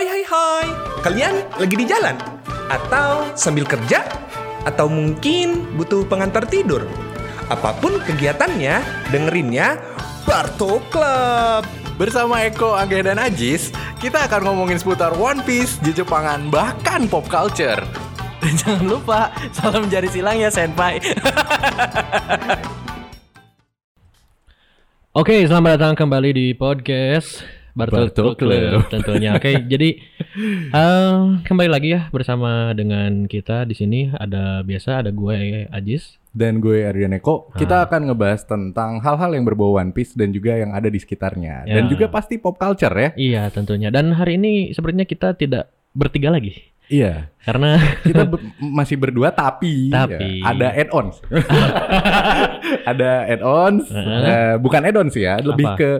Hai hai hai, kalian lagi di jalan? Atau sambil kerja? Atau mungkin butuh pengantar tidur? Apa pun kegiatannya, dengerinnya Barto Club. Bersama Eko, Angge, dan Ajis, kita akan ngomongin seputar One Piece, Jepangan, bahkan pop culture. Dan jangan lupa salam jari silang ya senpai. Oke, selamat datang kembali di podcast Bartol Bartol Club Club. tentunya. Oke, jadi eh, kembali lagi ya bersama dengan kita di sini ada biasa ada gue Ajis. Dan gue Ardian Eko, kita akan ngebahas tentang hal-hal yang berbau One Piece dan juga yang ada di sekitarnya. Ya. Dan juga pasti pop culture ya. Iya, tentunya. Dan hari ini sepertinya kita tidak bertiga lagi Iya, karena kita be- masih berdua tapi, Tapi. ya, ada add-ons. ada add-ons, Heeh. eh, bukan add-ons ya, lebih Apa? ke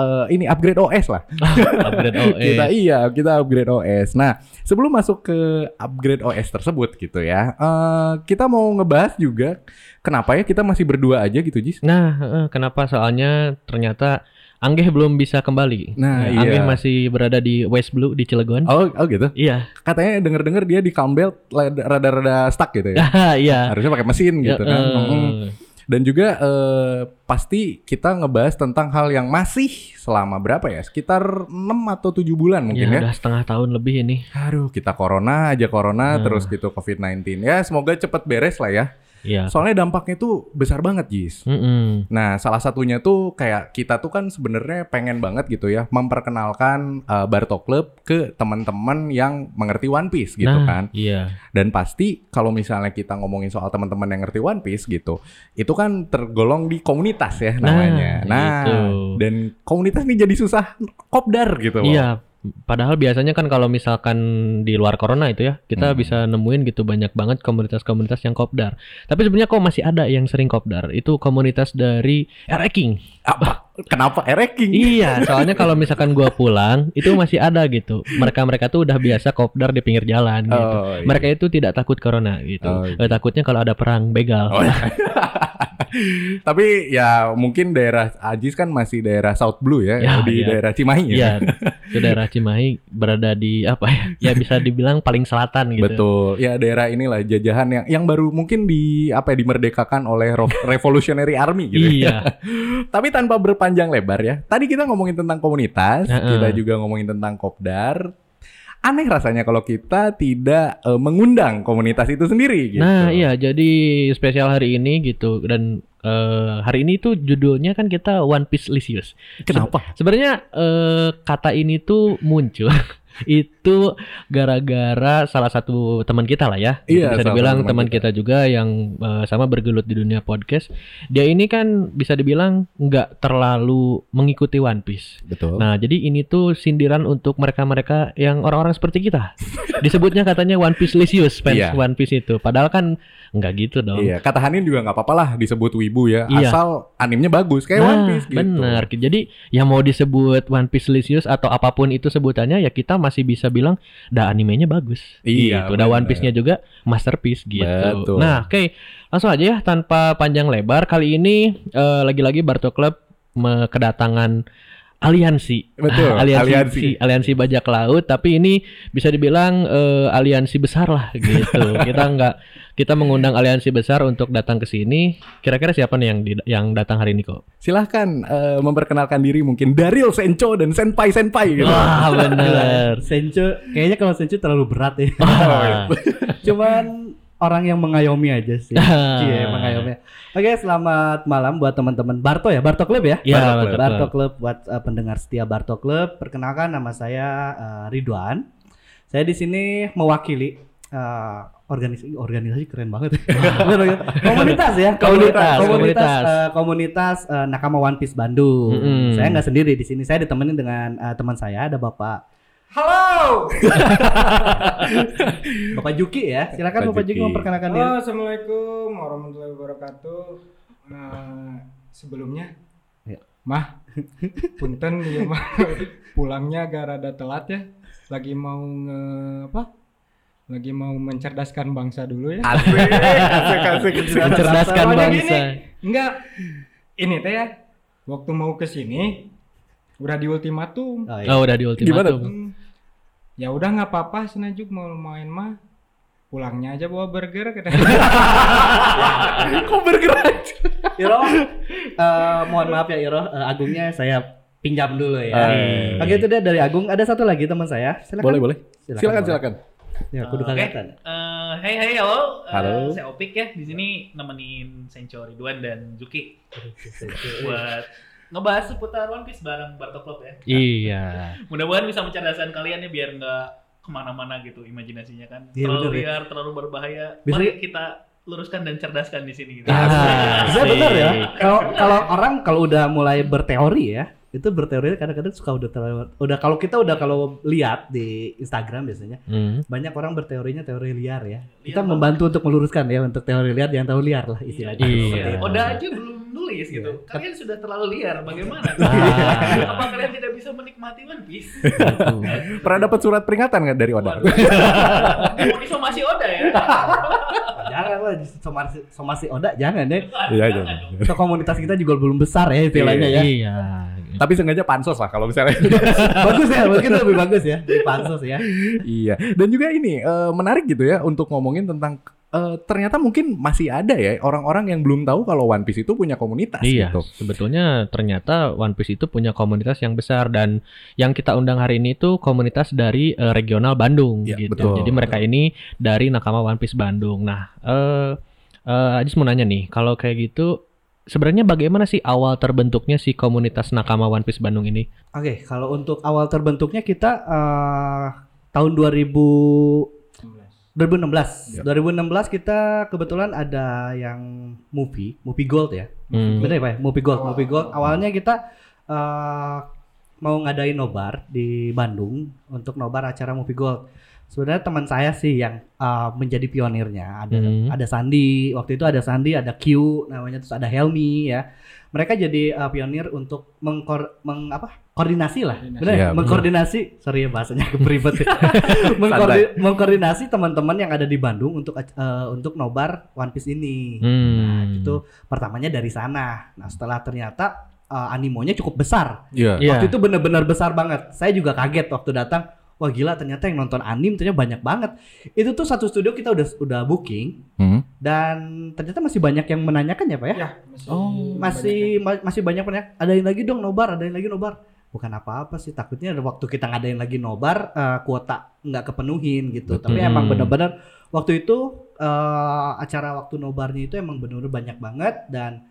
eh, ini upgrade OS lah. upgrade OS. kita iya kita upgrade OS. Nah sebelum masuk ke upgrade OS tersebut gitu ya, eh, kita mau ngebahas juga kenapa ya kita masih berdua aja gitu Jis? Nah, eh, kenapa? Soalnya ternyata Angge belum bisa kembali. Nah, Ya, Angge iya. masih berada di West Blue di Cilegon. Oh oh gitu. Iya. Katanya denger-denger dia di lada- rada-rada stuck gitu ya. iya. Harusnya pakai mesin gitu Ya, kan. eh, Mm-mm. Dan juga eh, pasti kita ngebahas tentang hal yang masih selama berapa ya? Sekitar 6 atau 7 bulan mungkin ya, ya. udah setengah tahun lebih ini. Aduh, kita corona aja corona Nah. terus gitu COVID-19. Ya, semoga cepet beres lah ya. Iya. Soalnya dampaknya tuh besar banget, Jis. Mm-mm. Nah, salah satunya tuh kayak kita tuh kan sebenarnya pengen banget gitu ya memperkenalkan uh, Barto Club ke teman-teman yang mengerti One Piece gitu nah, kan. Iya. Dan pasti kalau misalnya kita ngomongin soal teman-teman yang ngerti One Piece gitu, itu kan tergolong di komunitas ya Nah, namanya. Nah, itu. dan komunitas ini jadi susah kopdar gitu loh. Iya. Padahal biasanya kan kalau misalkan di luar corona itu ya, kita Hmm. bisa nemuin gitu banyak banget komunitas-komunitas yang kopdar. Tapi sebenarnya kok masih ada yang sering kopdar. Itu komunitas dari Ereking. Apa? Kenapa ereking? Iya, soalnya kalau misalkan gua pulang itu masih ada gitu. Mereka-mereka tuh udah biasa kopdar di pinggir jalan gitu. Oh, iya. Mereka itu tidak takut corona gitu. Oh, iya. Eh, takutnya kalau ada perang begal. Oh, iya. Tapi ya mungkin daerah Ajis kan masih daerah South Blue ya, Ya, di iya. daerah Cimahi ya. Iya, itu daerah Cimahi berada di apa ya? Ya bisa dibilang paling selatan gitu. Betul. Ya daerah inilah jajahan yang yang baru mungkin di apa ya dimerdekakan oleh Revolutionary Army gitu. ya. Iya. Tapi tanpa berpanjang lebar ya. Tadi kita ngomongin tentang komunitas, Heeh. kita juga ngomongin tentang kopdar. Aneh rasanya kalau kita tidak eh, mengundang komunitas itu sendiri gitu. Nah, iya jadi spesial hari ini gitu dan eh, hari ini tuh judulnya kan kita One Piece Lisius. Kenapa? Sebenarnya eh, kata ini tuh muncul itu gara-gara salah satu teman kita lah ya. Iya, bisa dibilang teman teman kita. juga yang eh, sama bergelut di dunia podcast. Dia ini kan bisa dibilang nggak terlalu mengikuti One Piece. Betul. Nah, jadi ini tuh sindiran untuk mereka-mereka yang orang-orang seperti kita. Disebutnya katanya One Piece Lisius fans Iya. One Piece itu. Padahal kan nggak gitu dong. Iya, kata Hanin juga nggak apa-apa lah disebut wibu ya, Iya. asal animenya bagus kayak nah, One Piece gitu. benar. Jadi yang mau disebut One Piece Lisius atau apa pun itu sebutannya ya kita masih bisa bilang dah animenya bagus. Iya, gitu. Dah benar. One Piece-nya juga masterpiece gitu. Betul. Nah, oke. Langsung aja ya tanpa panjang lebar kali ini eh, lagi-lagi Barto Club kedatangan aliansi. Betul, aliansi, aliansi. aliansi bajak laut tapi ini bisa dibilang eh, aliansi besar lah gitu. kita nggak kita mengundang aliansi besar untuk datang ke sini. Kira-kira siapa nih yang di- yang datang hari ini kok? Silahkan eh, memperkenalkan diri mungkin Daryl Sencho dan Senpai Senpai gitu. Wah, bener. Sencho kayaknya kalau Sencho terlalu berat ya. Wah. Cuman orang yang mengayomi aja sih. Iya, mengayomi. Oke, selamat malam buat teman-teman Barto ya, Barto Club ya. Iya, Barto Barto Club. Barto Club. Club buat uh, pendengar setia Barto Club. Perkenalkan nama saya uh, Ridwan. Saya di sini mewakili uh, organisasi organisasi keren banget. komunitas ya, Komunitas, komunitas, komunitas. uh, komunitas uh, Nakama One Piece Bandung. Mm-mm. Saya nggak sendiri di sini. Saya ditemenin dengan uh, teman saya ada Bapak Halo. Bapak Juki ya. Silakan Pak Bapak Juki Juki. memperkenalkan diri. Halo, Assalamualaikum warahmatullahi wabarakatuh. Nah, sebelumnya, Ya. mah, punten ya mah, pulangnya agak rada telat ya. Lagi mau nge apa? Lagi mau mencerdaskan bangsa dulu ya. Asik, asik, asik. Mencerdaskan Soalnya bangsa. gini, enggak, ini teh ya, waktu mau ke sini udah di ultimatum. Oh, iya. Oh, udah di Gimana ultimatum. Hmm. ya udah nggak apa-apa senajuk mau main mah pulangnya aja bawa burger kata Kok bergerak? Iro, eh, mohon maaf ya Iro, Eh, Agungnya saya pinjam dulu ya. Eh. Oke itu dia dari Agung. Ada satu lagi teman saya. Silakan. Boleh, boleh. Silakan, boleh. silakan. Ya, kudu Oke. kelihatan. Eh, hey hey halo, Halo. saya Opik ya di sini nemenin Sencho Ridwan dan Juki buat ngebahas seputar One Piece bareng Bartok Club ya. Iya. Mudah-mudahan bisa mencerdaskan kalian ya biar nggak ke mana-mana gitu imajinasinya kan. Iya, terlalu bener ya. liar, terlalu berbahaya. Bisa- Mari kita luruskan dan cerdaskan di sini gitu. Ah, Bisa benar ya. asik. Kalau kalau orang kalau udah mulai berteori ya, itu berteori kadang-kadang suka udah terlalu udah kalau kita udah kalau lihat di Instagram biasanya Hmm. banyak orang berteorinya teori liar ya. Liar Kita banget. membantu untuk meluruskan ya untuk teori liar yang tahu liar lah istilahnya. Iya. Itu. Oda aja belum nulis gitu. Kalian sudah terlalu liar. Bagaimana? Ah. Apa kalian tidak bisa menikmati One Piece? Pernah dapat surat peringatan nggak dari Oda? Mau disomasi Oda ya? jangan lah somasi, somasi Oda jangan deh. Iya, Jangan iya. So, komunitas kita juga belum besar ya istilahnya ya. Iya. Tapi sengaja pansos lah kalau misalnya. bagus ya, mungkin lebih bagus ya di pansus ya. iya. Dan juga ini eh, menarik gitu ya untuk ngomongin tentang eh, ternyata mungkin masih ada ya orang-orang yang belum tahu kalau One Piece itu punya komunitas Iya, gitu. sebetulnya ternyata One Piece itu punya komunitas yang besar dan yang kita undang hari ini itu komunitas dari eh, regional Bandung Iya, gitu. betul. Jadi mereka ini dari nakama One Piece Bandung. Nah, eh eh, Ajis mau nanya nih, kalau kayak gitu sebenarnya bagaimana sih awal terbentuknya si komunitas nakama One Piece Bandung ini? Oke, kalau untuk awal terbentuknya kita eh, tahun 2000 2016. Ya. 2016 kita kebetulan ada yang movie, movie Gold ya. Hmm. Bener ya Pak? ya? Movie Gold, movie Gold. Awalnya kita eh, mau ngadain nobar di Bandung untuk nobar acara movie Gold. Sebenarnya teman saya sih yang eh, menjadi pionirnya. Ada Hmm. ada Sandi, waktu itu ada Sandi, ada Q namanya terus ada Helmi ya. Mereka jadi eh, pionir untuk mengkor meng, apa? koordinasi lah. Koordinasi. Benar? ya? Iya, mengkoordinasi, sorry ya bahasanya keberibet. ya. Mengkoordi- mengkoordinasi teman-teman yang ada di Bandung untuk eh, untuk nobar One Piece ini. Hmm. Nah, itu pertamanya dari sana. Nah, setelah ternyata eh, animonya cukup besar. Iya. Iya. Waktu itu bener-bener besar banget. Saya juga kaget waktu datang. Wah gila ternyata yang nonton anim ternyata banyak banget. Itu tuh satu studio kita udah udah booking Hmm. dan ternyata masih banyak yang menanyakan ya pak ya. ya masih Oh, Masih ma- masih banyak banyak. Adain lagi dong nobar, adain lagi nobar. Bukan apa-apa sih takutnya ada waktu kita ngadain lagi nobar eh, kuota nggak kepenuhin gitu. Tapi Betul. emang bener-bener waktu itu eh, acara waktu nobarnya itu emang bener-bener banyak banget dan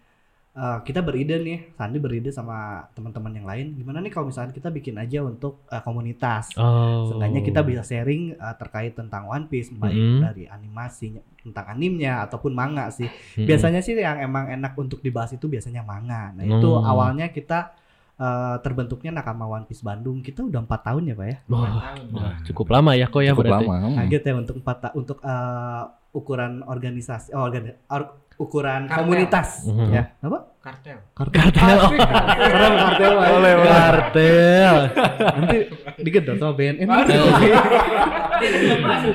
eh, kita beride nih, Sandi beride sama teman-teman yang lain. Gimana nih kalau misalnya kita bikin aja untuk eh, komunitas. Oh. Seenggaknya kita bisa sharing eh, terkait tentang One Piece baik Mhm. dari animasinya tentang animnya ataupun manga sih. Mm-mm. Biasanya sih yang emang enak untuk dibahas itu biasanya manga. Nah, itu Hmm. awalnya kita eh, terbentuknya Nakama One Piece Bandung. Kita udah empat tahun ya, Pak ya. Wah, tahun. wah, cukup lama ya kok ya Cukup berarti. lama. Hmm. Kaget ya untuk empat untuk eh, ukuran organisasi oh, organi- or- ukuran Kartel. komunitas Mhm. ya. Apa? kartel Kartel. Karena kartel Pak. Boleh, boleh. Kartel. Nanti digedor sama BNN.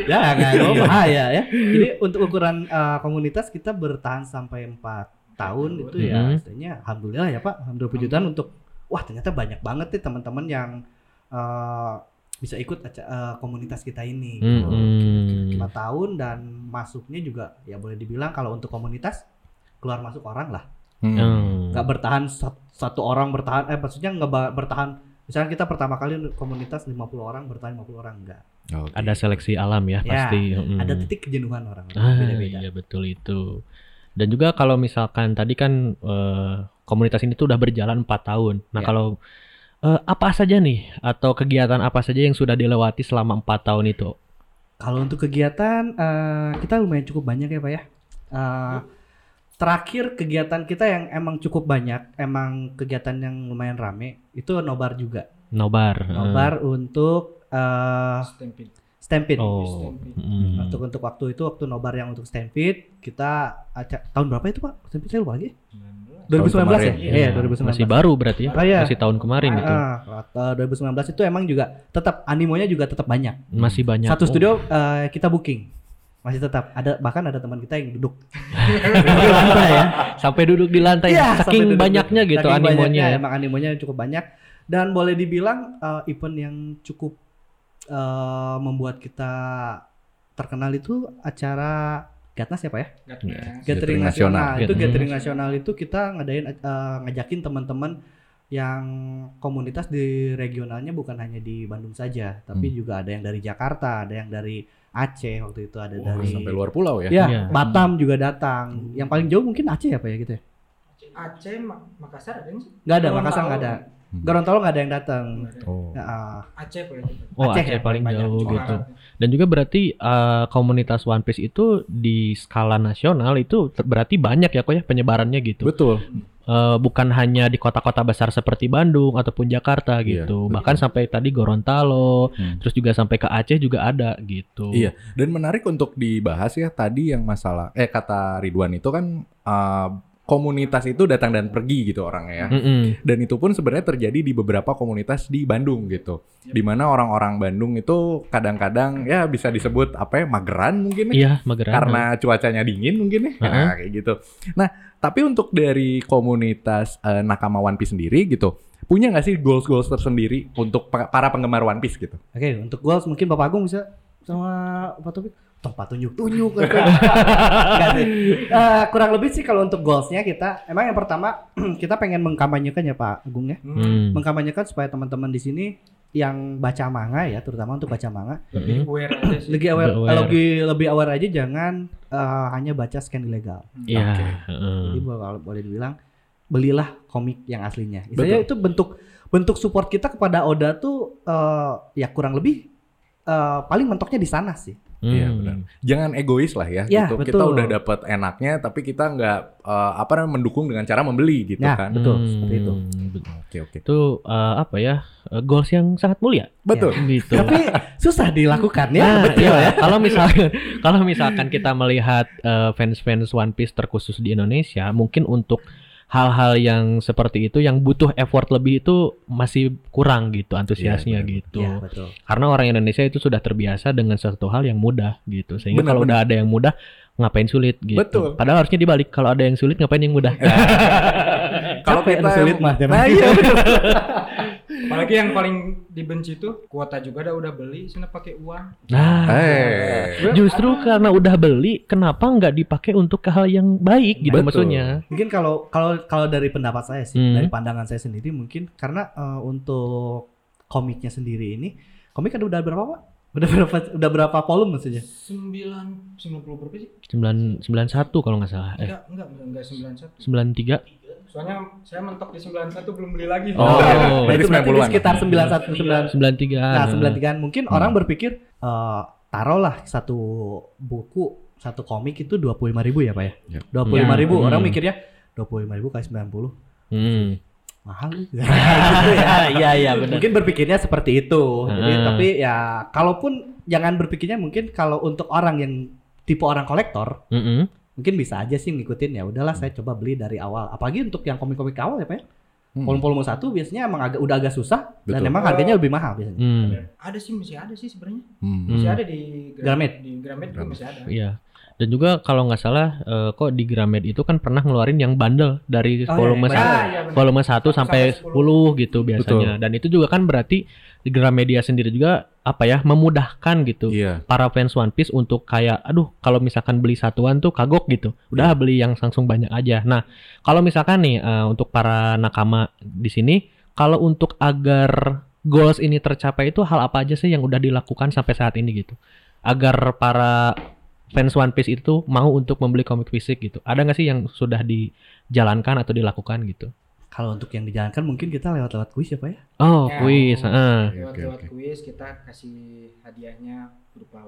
Jangan, oh bahaya ya. Jadi untuk ukuran uh, komunitas kita bertahan sampai empat tahun itu ya, Mhm. istilahnya alhamdulillah ya Pak, alhamdulillah puji Tuhan untuk wah ternyata banyak banget nih teman-teman yang uh, bisa ikut aca- uh, komunitas kita ini. gitu. Mhm. Lima tahun dan masuknya juga ya boleh dibilang kalau untuk komunitas keluar masuk orang lah, Hmm. Hmm. nggak bertahan sat- satu orang bertahan, eh maksudnya nggak bertahan. Misalnya kita pertama kali komunitas 50 orang bertahan 50 orang enggak. Oke. Ada seleksi alam ya, Ya, pasti. Mm. Ada titik kejenuhan orang Ah, beda-beda. iya betul itu. Dan juga kalau misalkan tadi kan eh, komunitas ini tuh udah berjalan 4 tahun. Nah, Ya. kalau eh, apa saja nih atau kegiatan apa saja yang sudah dilewati selama 4 tahun itu? Kalau untuk kegiatan eh, kita lumayan cukup banyak ya pak ya. Eh, terakhir kegiatan kita yang emang cukup banyak, emang kegiatan yang lumayan rame itu nobar juga. Nobar. Nobar untuk eh Stampede. Stampede. Oh. Stampede. mm. Untuk untuk waktu itu waktu nobar yang untuk Stampede kita aca- tahun berapa itu pak? Stampede saya lupa lagi. 2019 ya? Iya, 2019. Masih baru berarti ya. Ah, iya. Masih tahun kemarin itu. Ah, ah, 2019 itu emang juga tetap animonya juga tetap banyak. Masih banyak. Satu Oh. studio eh, kita booking. Masih tetap ada bahkan ada teman kita yang duduk di lantai ya. Sampai duduk di lantai sampai saking duduk- banyaknya gitu saking animonya. banyaknya, ya. Emang animonya cukup banyak dan boleh dibilang eh, event yang cukup eh, membuat kita terkenal itu acara Gatnas siapa ya? Gatnya. Gathering Gathering nasional. nasional. Itu Gathering nasional itu kita ngadain eh, ngajakin teman-teman yang komunitas di regionalnya bukan hanya di Bandung saja, tapi Hmm. juga ada yang dari Jakarta, ada yang dari Aceh waktu itu ada Wah, dari sampai luar pulau ya. Ya, Iya. Batam juga datang. Yang paling jauh mungkin Aceh apa ya gitu ya? Aceh, Ma- Makassar ada nggak sih? Nggak ada. Makassar nggak ada. Hmm. Gorontalo nggak ada yang datang. Oh. Aceh boleh juga. Oh Aceh Aceh, ya, paling banyak. jauh Cuma gitu. Dan juga berarti eh, komunitas One Piece itu di skala nasional itu berarti banyak ya kok ya penyebarannya gitu. Betul. Eh, bukan hanya di kota-kota besar seperti Bandung ataupun Jakarta Iya, gitu. betul. Bahkan sampai tadi Gorontalo, Hmm. terus juga sampai ke Aceh juga ada gitu. Iya. Dan menarik untuk dibahas ya tadi yang masalah eh kata Ridwan itu kan uh, komunitas itu datang dan pergi gitu orangnya ya. Mm-mm. Dan itu pun sebenarnya terjadi di beberapa komunitas di Bandung gitu. Di mana orang-orang Bandung itu kadang-kadang ya bisa disebut apa ya mageran mungkin ya. Iya, Mageran. Karena cuacanya dingin mungkin ya. Nah, Heeh. kayak gitu. Nah, tapi untuk dari komunitas eh, nakama One Piece sendiri gitu, punya nggak sih goals-goals tersendiri untuk pa- para penggemar One Piece gitu? Oke, untuk goals mungkin Bapak Agung bisa sama Pak Topik. Tempat tunjuk-tunjuk. gitu. Nggak sih. Eh, kurang lebih sih kalau untuk goalsnya kita, emang yang pertama kita pengen mengkampanyekan ya Pak Agung ya, Hmm. mengkampanyekan supaya teman-teman di sini yang baca manga ya, terutama untuk baca manga, Lebih Mm-mm. aware aja sih. lebih aware, Lebih aware. lebih lebih aware aja jangan eh, hanya baca scan ilegal. Iya. Oke. heeh. Jadi kalau boleh dibilang belilah komik yang aslinya. Istilahnya itu bentuk bentuk support kita kepada Oda tuh eh, ya kurang lebih eh, paling mentoknya di sana sih. Iya Hmm. benar. Jangan egois lah ya. Ya, gitu. Kita betul. udah dapat enaknya, tapi kita nggak eh, apa namanya mendukung dengan cara membeli gitu Ya, kan. betul, seperti itu. Hmm, betul. Oke oke. Itu eh, apa ya? eh, goals yang sangat mulia Betul. gitu. Tapi susah dilakukan ya. Nah, betul iya, ya. Kalau misalkan kalau misalkan kita melihat eh, fans-fans One Piece terkhusus di Indonesia, mungkin untuk hal-hal yang seperti itu yang butuh effort lebih itu masih kurang gitu antusiasnya Iya, benar. gitu. Ya, betul. Karena orang Indonesia itu sudah terbiasa dengan sesuatu hal yang mudah gitu. Sehingga Benar, kalau udah ada yang mudah ngapain sulit gitu. Betul. Padahal harusnya dibalik. Kalau ada yang sulit ngapain yang mudah. Kalau Capek kita sulit mah. Nah, iya. Apalagi yang paling dibenci tuh kuota juga udah udah beli, sana pakai uang. Nah, Eh. justru karena udah beli, kenapa nggak dipakai untuk ke hal yang baik gitu Betul. maksudnya? Mungkin kalau kalau kalau dari pendapat saya sih, Hmm. dari pandangan saya sendiri mungkin karena eh, untuk komiknya sendiri ini, komik ada udah berapa Pak? Udah berapa udah berapa volume maksudnya? Sembilan, sembilan puluh berapa sih? 9 91 kalau nggak salah. Eh, Enggak, enggak, enggak, enggak sembilan satu. 93. Soalnya saya mentok di sembilan satu belum beli lagi. Oh, Nah, berarti itu berarti di 90-an. sekitar 91 93. Nah, 93 mungkin Hmm. orang berpikir eh taruhlah satu buku, satu komik itu 25.000 ribu ya, Pak ya? Ya. 25.000 ribu. Hmm. Orang mikirnya 25.000 ribu kali 90 Hmm. mahal gitu ya. Iya, iya benar. Mungkin berpikirnya seperti itu. Jadi Hmm. tapi ya kalaupun jangan berpikirnya mungkin kalau untuk orang yang tipe orang kolektor Mm-mm. Mungkin bisa aja sih ngikutin ya udahlah saya coba beli dari awal apalagi untuk yang komik-komik awal ya pak ya Hmm. volume-volume satu biasanya emang agak udah agak susah dan Betul. emang harganya lebih mahal biasanya Hmm. Ada sih, masih ada sih sebenarnya. Hmm. Masih Hmm. ada di Gramet. Di Gramet juga masih ada. Iya. Dan juga kalau nggak salah eh, kok di Gramed itu kan pernah ngeluarin yang bundle dari Oh, volume iya, satu, Ah, iya, benar. volume 1 sampai Sampai 10 gitu biasanya. Dan itu juga kan berarti di Gramedia sendiri juga apa ya memudahkan gitu Iya. para fans One Piece untuk kayak aduh kalau misalkan beli satuan tuh kagok gitu. Udah beli yang langsung banyak aja. Nah, kalau misalkan nih eh, untuk para nakama di sini kalau untuk agar goals ini tercapai itu hal apa aja sih yang udah dilakukan sampai saat ini gitu? Agar para fans One Piece itu mau untuk membeli komik fisik gitu. Ada nggak sih yang sudah dijalankan atau dilakukan gitu? Kalau untuk yang dijalankan mungkin kita lewat-lewat kuis ya pak ya Oh, Ya. kuis. Lewat-lewat oke. kuis kita kasih hadiahnya berupa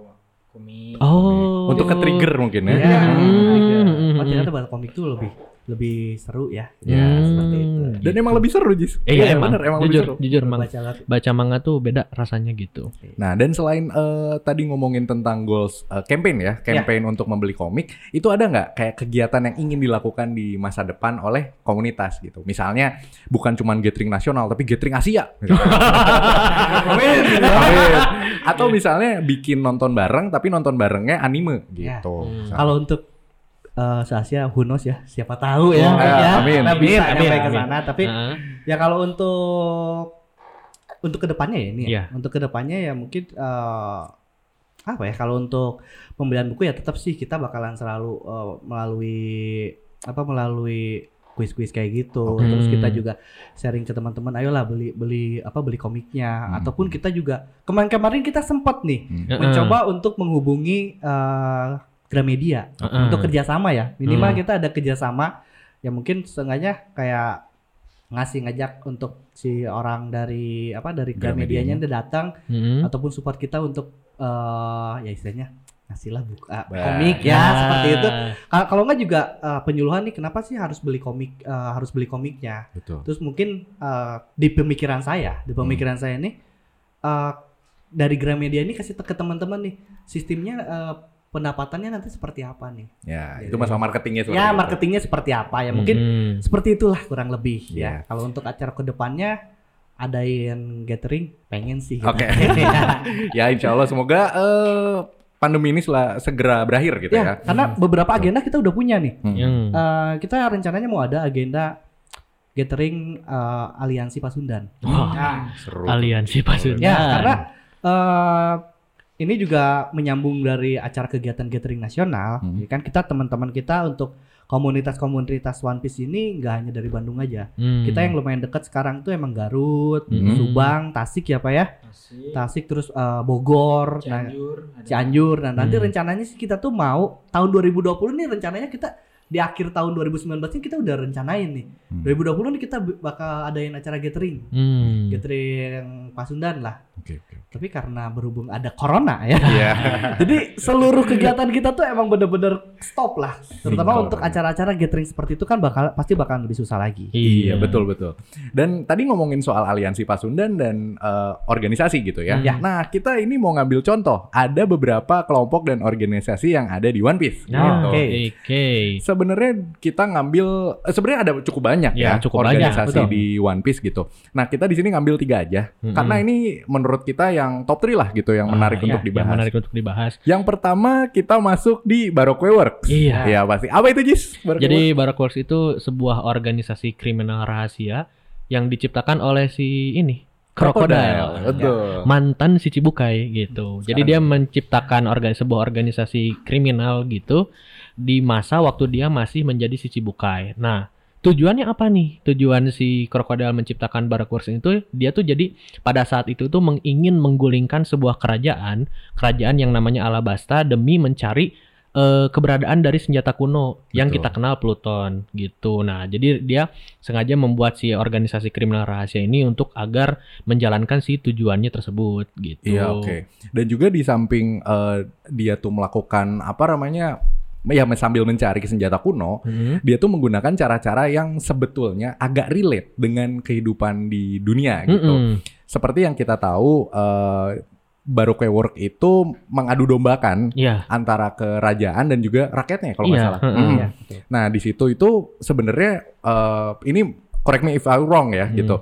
komik. Oh. Untuk ke trigger mungkin ya. Iya. Hmm. oh ternyata baca komik tuh lebih lebih seru ya Ya, Hmm. seperti itu Dan emang lebih seru, Jis. Eh, iya, emang. bener, emang lebih jujur, seru. jujur emang. baca Baca manga tuh beda rasanya gitu. Nah, dan selain eh, tadi ngomongin tentang goals eh, campaign ya, campaign untuk membeli komik, itu ada nggak kayak kegiatan yang ingin dilakukan di masa depan oleh komunitas gitu? Misalnya bukan cuma gathering nasional, tapi gathering Asia. Amin. Amin. Atau misalnya bikin nonton bareng, tapi nonton barengnya anime Ya. gitu. Hmm. Misalnya. kalau untuk eh se-Asia who knows ya siapa tahu ya, Oh, ya. ya, amin. Kita bisa Amin, nyampe amin, ke sana tapi Heeh. Ya kalau untuk untuk ke depannya ya ini ya. Iya. Untuk ke depannya ya mungkin eh, apa ya kalau untuk pembelian buku ya tetap sih kita bakalan selalu eh, melalui apa melalui kuis-kuis kayak gitu. Oke. Terus kita Hmm. juga sharing ke teman-teman, ayolah beli beli apa beli komiknya Hmm. ataupun kita juga kemarin-kemarin kita sempat nih Hmm. Mencoba untuk menghubungi eh, Gramedia Heeh. untuk kerjasama ya minimal Hmm. kita ada kerjasama ya mungkin setengahnya kayak ngasih ngajak untuk si orang dari apa dari Gramedianya dia datang Mm-mm. ataupun support kita untuk eh ya istilahnya ngasih lah buku ah, Bah. komik ya Nah. seperti itu Kalau- nggak juga eh, penyuluhan nih kenapa sih harus beli komik eh, harus beli komiknya Betul. terus mungkin eh, di pemikiran saya di pemikiran saya nih eh, dari Gramedia ini kasih ke teman-teman nih sistemnya eh, pendapatannya nanti seperti apa nih Ya, itu masalah marketingnya seperti ya itu. marketingnya seperti apa ya mungkin Mm-mm. seperti itulah kurang lebih Iya. ya kalau untuk acara ke depannya adain gathering pengen sih Oke. ya, Ya, insya Allah semoga eh, pandemi ini sela- segera berakhir gitu ya. karena beberapa agenda kita udah punya nih Hmm. Yang Eh, kita rencananya mau ada agenda gathering eh, aliansi Pasundan Wah, Nah, Seru. aliansi Pasundan. Ya, karena eh ini juga menyambung dari acara kegiatan gathering nasional. Hmm. Ya kan kita teman-teman kita untuk komunitas-komunitas One Piece ini nggak hanya dari Bandung aja. Hmm. Kita yang lumayan dekat sekarang tuh emang Garut, Hmm. Subang, Tasik ya Pak ya. Tasik, Tasik terus eh, Bogor, nah, Cianjur, ada- Cianjur. Nah, nanti Hmm. rencananya sih kita tuh mau tahun 2020 nih rencananya kita di akhir tahun 2019 ini kita udah rencanain nih. Hmm. 2020 nih kita bakal adain acara gathering. Hmm. Gathering Pasundan lah. Oke, oke. Tapi karena berhubung ada corona ya. Iya. Jadi seluruh kegiatan kita tuh emang bener-bener stop lah. Terutama untuk acara-acara gathering seperti itu kan bakal pasti bakal lebih susah lagi. Iya betul betul. Dan tadi ngomongin soal aliansi Pasundan dan eh, organisasi gitu ya. Ya. Nah kita ini mau ngambil contoh. Ada beberapa kelompok dan organisasi yang ada di One Piece. Nah, gitu. Oke. oke. Sebenarnya kita ngambil eh, sebenarnya ada cukup banyak Ya, ya, cukup banyak, organisasi betul. di One Piece gitu. Nah kita di sini ngambil tiga aja Mm-mm. karena ini menurut kita yang top 3 lah gitu yang menarik Ah, untuk ya, dibahas. Yang menarik untuk dibahas. Yang pertama kita masuk di Baroque Works. Iya. Iya pasti. Apa itu Jis? Baroque Jadi Baroque itu sebuah organisasi kriminal rahasia yang diciptakan oleh si ini Crocodile. Betul. mantan si Cibukai gitu. Jadi dia menciptakan organ sebuah organisasi kriminal gitu di masa waktu dia masih menjadi si Cibukai. Nah, tujuannya apa nih? Tujuan si Crocodile menciptakan Baroque itu dia tuh jadi pada saat itu tuh mengingin menggulingkan sebuah kerajaan, kerajaan yang namanya Alabasta demi mencari eh, keberadaan dari senjata kuno yang Betul. kita kenal Pluton gitu. Nah, jadi dia sengaja membuat si organisasi kriminal rahasia ini untuk agar menjalankan si tujuannya tersebut gitu. Iya oke. Dan juga di samping eh, dia tuh melakukan apa namanya ya sambil mencari senjata kuno, Mhm. dia tuh menggunakan cara-cara yang sebetulnya agak relate dengan kehidupan di dunia gitu. Seperti yang kita tahu eh, Baroque Work itu mengadu dombakan Iya. antara kerajaan dan juga rakyatnya kalau nggak Iya, salah. Mm. Iya, betul. Nah di situ itu sebenarnya eh, ini correct me if I'm wrong ya Hmm. gitu.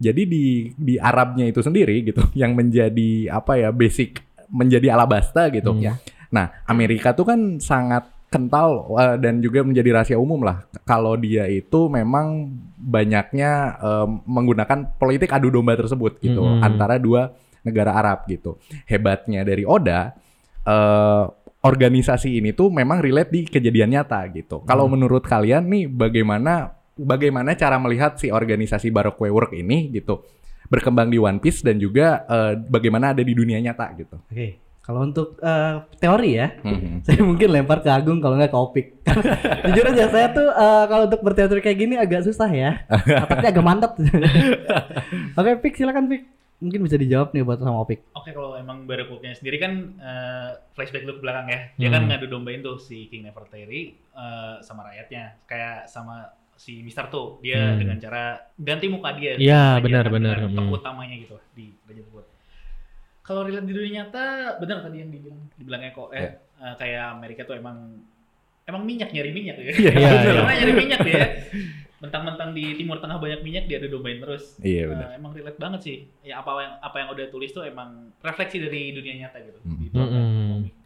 Jadi di di Arabnya itu sendiri gitu yang menjadi apa ya basic menjadi alabasta gitu. Hmm. Nah Amerika tuh kan sangat kental eh, dan juga menjadi rahasia umum lah kalau dia itu memang banyaknya eh, menggunakan politik adu domba tersebut gitu Hmm. antara dua negara Arab gitu. Hebatnya dari Oda eh, organisasi ini tuh memang relate di kejadian nyata gitu. Kalau Hmm. menurut kalian nih bagaimana bagaimana cara melihat si organisasi Baroque Work ini gitu berkembang di One Piece dan juga eh, bagaimana ada di dunia nyata gitu. Oke. Kalau untuk eh, teori ya, Mhm. saya mungkin lempar ke Agung kalau nggak ke Opik. Jujur aja saya tuh eh, kalau untuk berteori kayak gini agak susah ya. Tapi agak mantap. Oke, Pik silakan Pik. Mungkin bisa dijawab nih buat sama Opik. Oke kalau emang Baroque-nya sendiri kan eh, flashback dulu ke belakang ya. Dia Hmm. kan ngadu dombain tuh si King Nefertari eh, sama rakyatnya. Kayak sama si Mister tuh dia Hmm. dengan cara ganti muka dia. Iya, Aja benar, kan, Tokoh Hmm. utamanya gitu di Raja Tersebut. Kalau relate di dunia nyata, benar tadi yang dibilang dibilangnya kok eh, Iya. eh, kayak Amerika tuh emang emang minyak nyari minyak ya. Iya, Iya, Karena nyari minyak ya. Mentang-mentang di Timur Tengah banyak minyak dia ada dombain terus. Iya Eh, benar. emang relate banget sih. Ya apa yang apa yang udah tulis tuh emang refleksi dari dunia nyata gitu. Hmm. Di.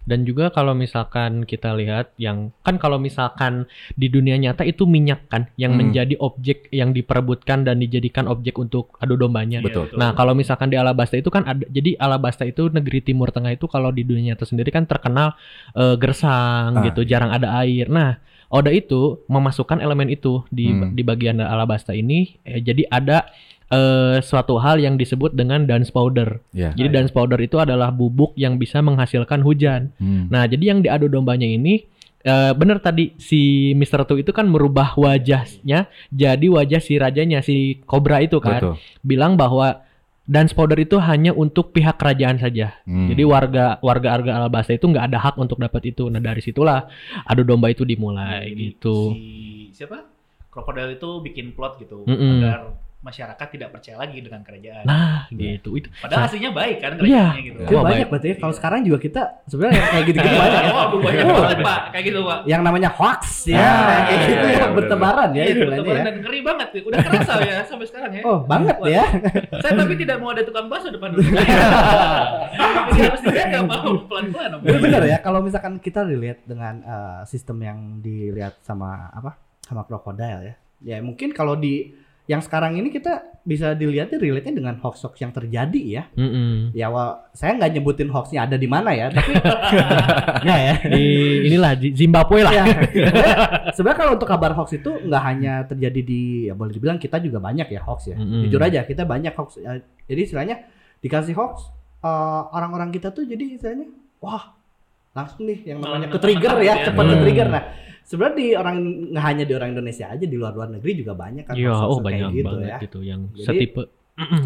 Dan juga kalau misalkan kita lihat yang kan kalau misalkan di dunia nyata itu minyak kan yang Hmm. menjadi objek yang diperebutkan dan dijadikan objek untuk adu dombanya. Iya, Betul. Nah, kalau misalkan di Alabasta itu kan ada jadi Alabasta itu negeri Timur Tengah itu kalau di dunia nyata sendiri kan terkenal eh, gersang Ah, gitu, jarang ada air. Nah, Oda itu memasukkan elemen itu di Hmm. di bagian Alabasta ini eh, jadi ada eh, suatu hal yang disebut dengan dance powder. Ya. Jadi dance powder itu adalah bubuk yang bisa menghasilkan hujan. Hmm. Nah, jadi yang diadu dombanya ini eh, bener tadi si Mr. Tu itu kan merubah wajahnya jadi wajah si rajanya si Cobra itu kan Betul. bilang bahwa dance powder itu hanya untuk pihak kerajaan saja. Hmm. Jadi warga warga warga Alabasta itu nggak ada hak untuk dapat itu. Nah dari situlah adu domba itu dimulai Jadi gitu. Si siapa? Krokodil itu bikin plot gitu Mm-mm. agar masyarakat tidak percaya lagi dengan kerajaan. Nah gitu itu. Padahal aslinya baik kan Iya. kerajaannya gitu. Itu Wah, banyak berarti ya. Kalau sekarang juga kita sebenarnya yang kayak gitu-gitu banyak ya. Oh, banyak Oh. banget Pak, kayak gitu Pak. Yang namanya hoax ya, Ah, kayak gitu iya, ya, iya, bertebaran ya Iya, bertebaran ya. dan ngeri banget tuh. Udah kerasa ya sampai sekarang ya. Oh, banget ya. Saya tapi tidak mau ada tukang bakso depan rumah. Jadi harus dijaga mau pelan-pelan. Benar ya kalau misalkan kita relate dengan eh, sistem yang dilihat sama apa? sama krokodil ya. Ya mungkin kalau di yang sekarang ini kita bisa dilihatnya relate-nya dengan hoax-hoax yang terjadi ya. Mm-mm. Ya wa- saya nggak nyebutin hoaxnya ada di mana ya, tapi nggak ya. Di inilah di Zimbabwe lah. Ya, sebenarnya- sebenarnya kalau untuk kabar hoax itu nggak hanya terjadi di ya boleh dibilang kita juga banyak ya hoax ya. Mm-mm. Jujur aja kita banyak hoax. Ya, Jadi istilahnya dikasih hoax eh, orang-orang kita tuh jadi istilahnya wah langsung nih yang namanya ke trigger ya, ya. cepat ke Hmm. trigger. Nah, sebenarnya di orang nggak hanya di orang Indonesia aja di luar-luar negeri juga banyak kan Iya, hoax-hoax oh kayak banyak gitu banget ya. gitu yang Jadi- setipe.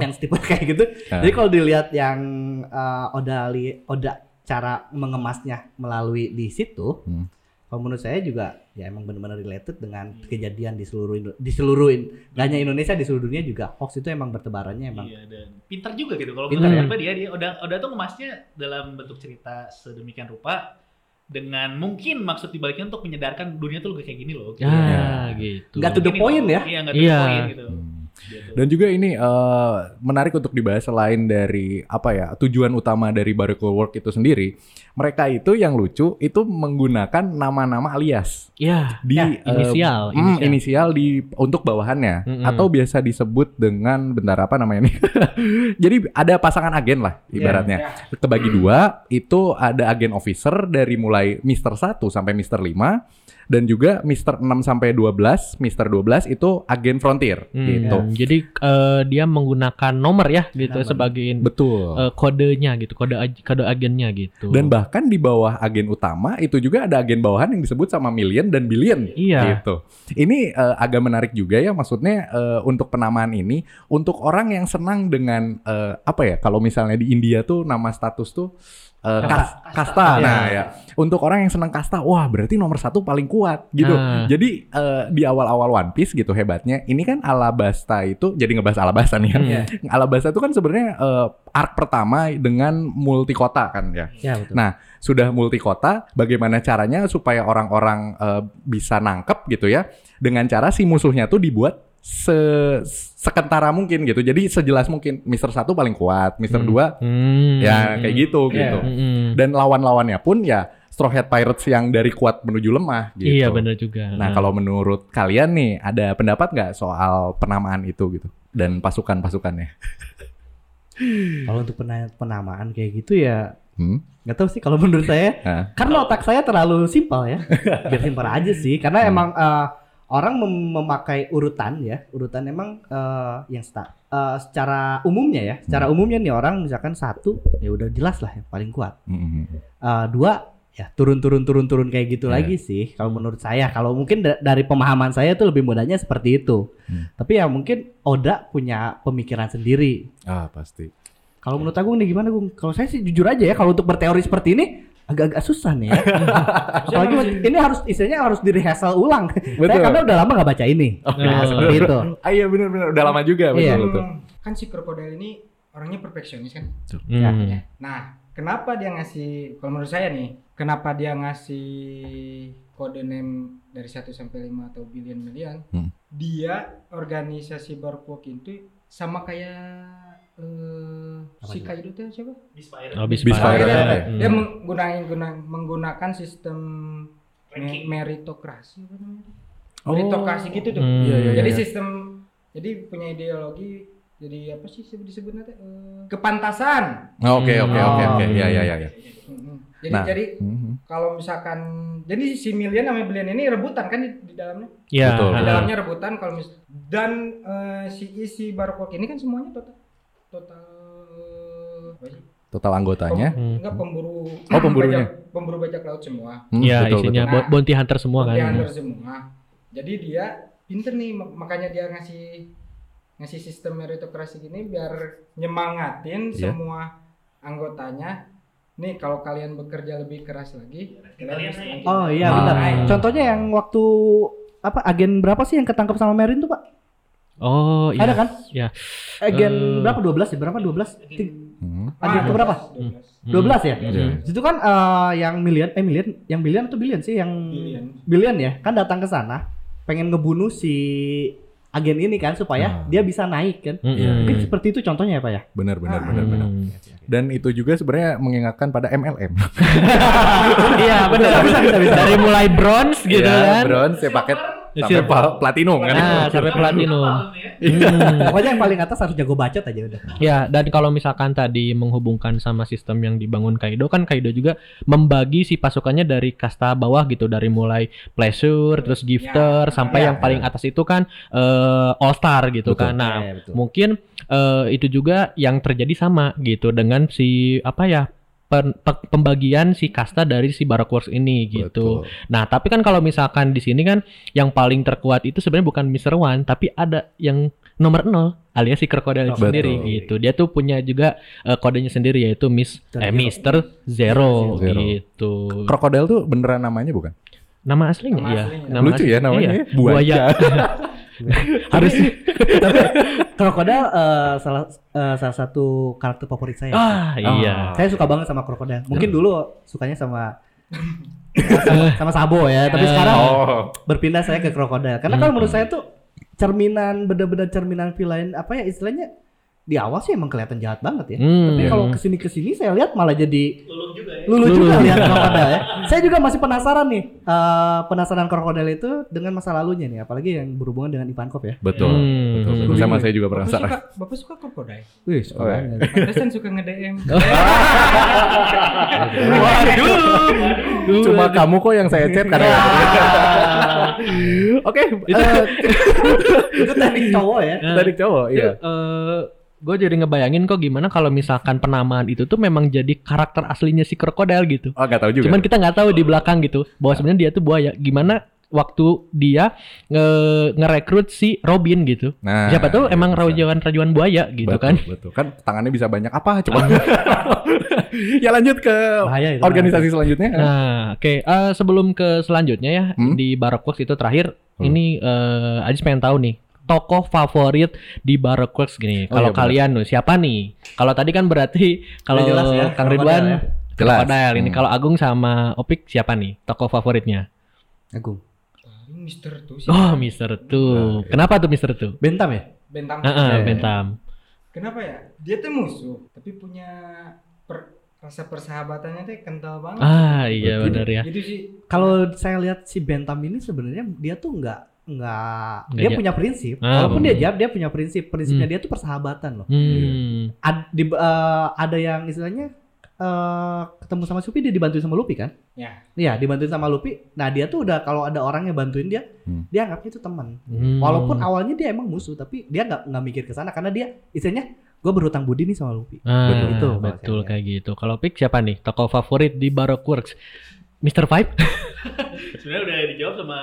Yang tipe kayak gitu. Ah. Jadi kalau dilihat yang eh, Oda li, Oda cara mengemasnya melalui di situ, Hmm. kalau menurut saya juga ya emang benar-benar related dengan kejadian di seluruh di seluruh nggak hanya Indonesia di seluruh dunia juga hoax itu emang bertebarannya emang Iya dan pintar juga gitu. Kalau Pintar menurut ya. ya dia udah udah tuh ngemasnya dalam bentuk cerita sedemikian rupa dengan mungkin maksud dibaliknya untuk menyadarkan dunia tuh kayak gini loh. Ya, gitu. Nggak to the point ya. Iya, nggak to the Iya. point gitu. Hmm. Gitu. Dan juga ini eh, menarik untuk dibahas selain dari apa ya tujuan utama dari Barco Work itu sendiri, mereka itu yang lucu itu menggunakan nama-nama alias Ya, di Ya, eh, inisial, hmm, inisial. inisial di untuk bawahannya Mm-mm. atau biasa disebut dengan bentar apa namanya nih. Jadi ada pasangan agen lah ibaratnya. Kebagi dua itu ada agen officer dari mulai Mister 1 sampai Mister 5 dan juga Mister 6 sampai 12, Mister 12 itu agen frontier Hmm, gitu. Jadi eh, dia menggunakan nomor ya gitu Nomor. sebagai Betul. eh, kodenya gitu, kode kode agennya gitu. Dan bahkan di bawah agen utama itu juga ada agen bawahan yang disebut sama million dan billion. Iya. Gitu. Ini eh, agak menarik juga ya maksudnya eh, untuk penamaan ini untuk orang yang senang dengan eh, apa ya kalau misalnya di India tuh nama status tuh eh, kas- kasta. Kasta. Nah ya untuk orang yang senang kasta, wah berarti nomor satu paling kuat gitu. Nah. Jadi eh, di awal-awal One Piece gitu hebatnya. Ini kan Alabasta itu jadi ngebahas Alabasta nih kan. Iya. Alabasta itu kan sebenarnya eh, arc pertama dengan multi kota kan ya. ya betul. Nah, sudah multi kota, bagaimana caranya supaya orang-orang eh, bisa nangkep gitu ya? Dengan cara si musuhnya tuh dibuat se sekentara mungkin gitu. Jadi sejelas mungkin. Mister satu paling kuat, Mister Hmm. dua Hmm, ya hmm, kayak gitu Iya. gitu. hmm, hmm. Dan lawan-lawannya pun ya Straw Hat Pirates yang dari kuat menuju lemah gitu. Iya benar juga. Nah, kalau menurut kalian nih ada pendapat nggak soal penamaan itu gitu dan pasukan-pasukannya? Kalau untuk pena- penamaan kayak gitu ya Hmm? nggak tahu sih kalau menurut saya Hah? karena otak saya terlalu simpel ya biar simpel aja sih karena Hmm. emang eh, orang mem- memakai urutan ya urutan emang eh, yang sta- eh, secara umumnya ya secara Hmm. umumnya nih orang misalkan satu ya udah jelas lah yang paling kuat Hmm. Eh, dua ya turun turun turun turun kayak gitu Iya. lagi sih kalau menurut saya kalau mungkin da- dari pemahaman saya tuh lebih mudahnya seperti itu Hmm. tapi ya mungkin Oda punya pemikiran sendiri Ah pasti. kalau menurut Agung nih gimana Gung? Kalau saya sih jujur aja ya kalau untuk berteori seperti ini agak-agak susah nih ya. Apalagi ini harus istilahnya harus di rehearsal ulang. Saya Betul. karena udah lama nggak baca ini. Oke. Nah, seperti itu. Ah iya benar-benar udah lama juga betul Iya. betul. kan si krokodil ini orangnya perfeksionis kan Hmm. nah kenapa dia ngasih kalau menurut saya nih kenapa dia ngasih kode name dari 1 sampai 5 atau billion million Hmm. dia organisasi Barpok itu sama kayak eh Apa si itu? Kaido teh siapa? Bispire. Oh, Bis Bispire. Dia, Hmm. dia menggunakan guna- menggunakan sistem me- Ranking. meritokrasi apa namanya? Oh. Meritokrasi gitu tuh. Hmm. Iya, iya, jadi iya. sistem jadi punya ideologi jadi apa sih disebut disebutnya teh? Eh, kepantasan. Oh, Oke oke oke Oh. oke. Iya iya iya. iya. Mm-mm. Jadi Nah. jadi Mhm. kalau misalkan jadi si Milian sama Bilian ini rebutan kan di, di dalamnya. Iya. Di dalamnya rebutan kalau mis dan eh, si isi Barokok ini kan semuanya total total apa sih? Total anggotanya. Hmm. Enggak pemburu Oh, pemburunya. bajak, pemburu bajak laut semua. Hmm, Iya, betul, isinya betul. bo- bounty hunter semua kan. Bounty hunter semua. Jadi dia pinter nih mak- makanya dia ngasih ngasih sistem meritokrasi gini biar nyemangatin Iya. semua anggotanya. Nih kalau kalian bekerja lebih keras lagi, Kalian Oh iya Ah. benar. Contohnya yang waktu apa agen berapa sih yang ketangkep sama Merin tuh Pak? Oh, iya. Ada kan? Iya. Agen Eh. berapa 12 ya? Berapa 12? Ti- Hmm. Agen Ah, ke berapa? 12. 12 ya? Iya. Itu kan eh, yang million eh million yang billion atau billion sih yang Billion. billion ya kan datang ke sana pengen ngebunuh si agen ini kan supaya Ah. dia bisa naik kan. Mm-mm. Iya, Mungkin seperti itu contohnya ya Pak ya. Benar benar Ah. benar benar. Hmm. Dan itu juga sebenarnya mengingatkan pada MLM. Iya, benar. Bisa, bisa, bisa. Dari mulai bronze gitu Iya, kan. bronze ya paket Ya, sampai pal- platinum kan. Nah, sampai platinum. ya. Hmm. Pokoknya yang paling atas harus jago bacot aja udah. Ya, dan kalau misalkan tadi menghubungkan sama sistem yang dibangun Kaido kan Kaido juga membagi si pasukannya dari kasta bawah gitu dari mulai pleasure terus gifter Ya, sampai ya, yang paling atas itu kan eh, all star gitu Betul. kan. Nah, Iya, betul. mungkin eh, itu juga yang terjadi sama gitu dengan si apa ya pen- pe- pembagian si kasta dari si Baroque ini gitu. Betul. Nah, tapi kan kalau misalkan di sini kan yang paling terkuat itu sebenarnya bukan Mr. One, tapi ada yang nomor 0 alias si krokodil Betul. sendiri gitu. Dia tuh punya juga eh, kodenya sendiri yaitu Miss eh, Mr. Zero, Zero. gitu. Krokodil tuh beneran namanya bukan? Nama aslinya Nama iya. aslinya. Nama Lucu asli- ya namanya iya. ya, buaya. Harus Krokodil eh, salah eh, salah satu karakter favorit saya. ah iya. Saya suka banget sama krokodil. Mungkin dulu sukanya sama sama, sama Sabo ya, tapi Eh. sekarang Oh. berpindah saya ke krokodil. Karena kalau menurut saya tuh cerminan bener-bener cerminan villain apa ya istilahnya di awal sih emang kelihatan jahat banget ya. Hmm. Tapi kalau ke sini ke sini saya lihat malah jadi Luluh juga ya. lulu Luluh. juga lihat krokodil ya. Saya juga masih penasaran nih eh, penasaran krokodil itu dengan masa lalunya nih, apalagi yang berhubungan dengan Ivankov ya. Betul. Hmm. betul, betul. Sama saya juga Bapak penasaran. suka, Bapak suka krokodil? Wih, Oh, ya. Pantesan suka nge-DM. Waduh. Cuma kamu kok yang saya chat karena Oke, eh, itu teknik cowok ya. dari cowok, iya. Gue jadi ngebayangin kok gimana kalau misalkan penamaan itu tuh memang jadi karakter aslinya si krokodil gitu. Oh, nggak tahu juga. Cuman kita nggak tahu di belakang gitu bahwa sebenarnya dia tuh buaya. Gimana waktu dia nge ngerekrut si Robin gitu. Nah, Siapa tahu iya, emang rajuan-rajuan buaya gitu betul, kan. Betul. Kan tangannya bisa banyak apa coba. ya lanjut ke Bahaya itu. organisasi selanjutnya. Nah, oke. Eh, sebelum ke selanjutnya ya Hmm? di Works itu terakhir Hmm. ini eh Ajis pengen tahu nih tokoh favorit di Works gini. Oh, Kalau iya, kalian tuh siapa nih? Kalau tadi kan berarti kalau jelas ya, Kang Ridwan ya. Jelas. Krokodil. Ini Hmm. kalau Agung sama Opik siapa nih tokoh favoritnya? Agung. Mister tuh sih. Oh, Mister tuh. Kenapa tuh Mister tuh? Bentam ya? Bentang. Heeh, Iya. Bentam. Kenapa ya? Dia tuh musuh, tapi punya per- rasa persahabatannya tuh kental banget. Ah, iya benar ya. Gitu sih. Kalau saya lihat si Bentam ini sebenarnya dia tuh nggak nggak dia punya prinsip. Ah, Walaupun bener. dia jahat dia punya prinsip. Prinsipnya dia tuh persahabatan loh. Hmm. Ad- di- eh, ada yang istilahnya eh, ketemu sama Supi dia dibantuin sama Lupi kan? Ya. Iya, dibantuin sama Lupi. Nah, dia tuh udah kalau ada orang yang bantuin dia, Hmm. dia anggapnya itu teman. Hmm. Walaupun awalnya dia emang musuh, tapi dia nggak nggak mikir ke sana karena dia istilahnya gue berhutang budi nih sama Lupi. Ah, Betul. Itu betul, kayak gitu. Kalau Pik siapa nih tokoh favorit di Baroque Works? Mr. Five? Sebenarnya udah dijawab sama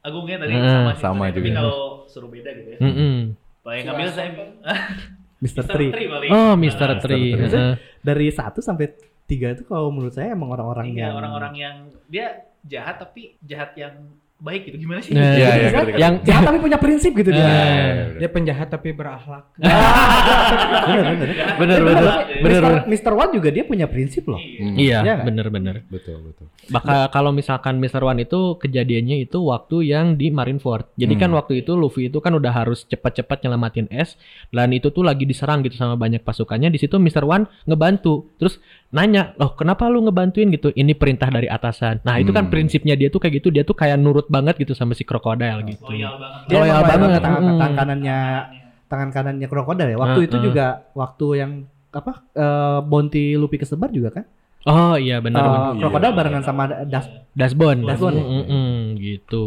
Agungnya tadi Ah, sama sih. sama Tapi juga. kalau suruh beda gitu ya. Mm-mm. Paling ngambil saya Mr. Mr. Tri. Oh, Mr. Nah, Tri. Tri. Heeh. Dari satu sampai tiga itu kalau menurut saya emang orang-orang Iya, yang orang-orang yang dia jahat tapi jahat yang baik gitu gimana sih? Nah, Iya, iya, Misalnya, ngerti, ngerti. yang jahat tapi punya prinsip gitu dia. Nah. Dia penjahat tapi berakhlak. Bener, bener. Bener bener bener Mister, bener. Mister One juga dia punya prinsip loh. Hmm. Iya, Iya nggak? bener bener. Betul, betul. Bakal kalau misalkan Mr. One itu kejadiannya itu waktu yang di Marineford. Jadi kan Hmm. waktu itu Luffy itu kan udah harus cepat-cepat nyelamatin S dan itu tuh lagi diserang gitu sama banyak pasukannya. Di situ Mr. One ngebantu. Terus nanya, "Loh, kenapa lu ngebantuin gitu? Ini perintah dari atasan." Nah, itu kan Hmm. prinsipnya dia tuh kayak gitu. Dia tuh kayak nurut banget gitu sama si krokodil gitu. Loyal banget. Dia Loyal banget. Tangan, Mm. tangan kanannya tangan kanannya krokodil ya. Waktu Uh, itu uh. juga waktu yang apa eh, bounty Luffy kesebar juga kan? Oh iya benar benar. krokodil barengan sama Das Dashbone. Dashbone. Mm, mm, mm, gitu.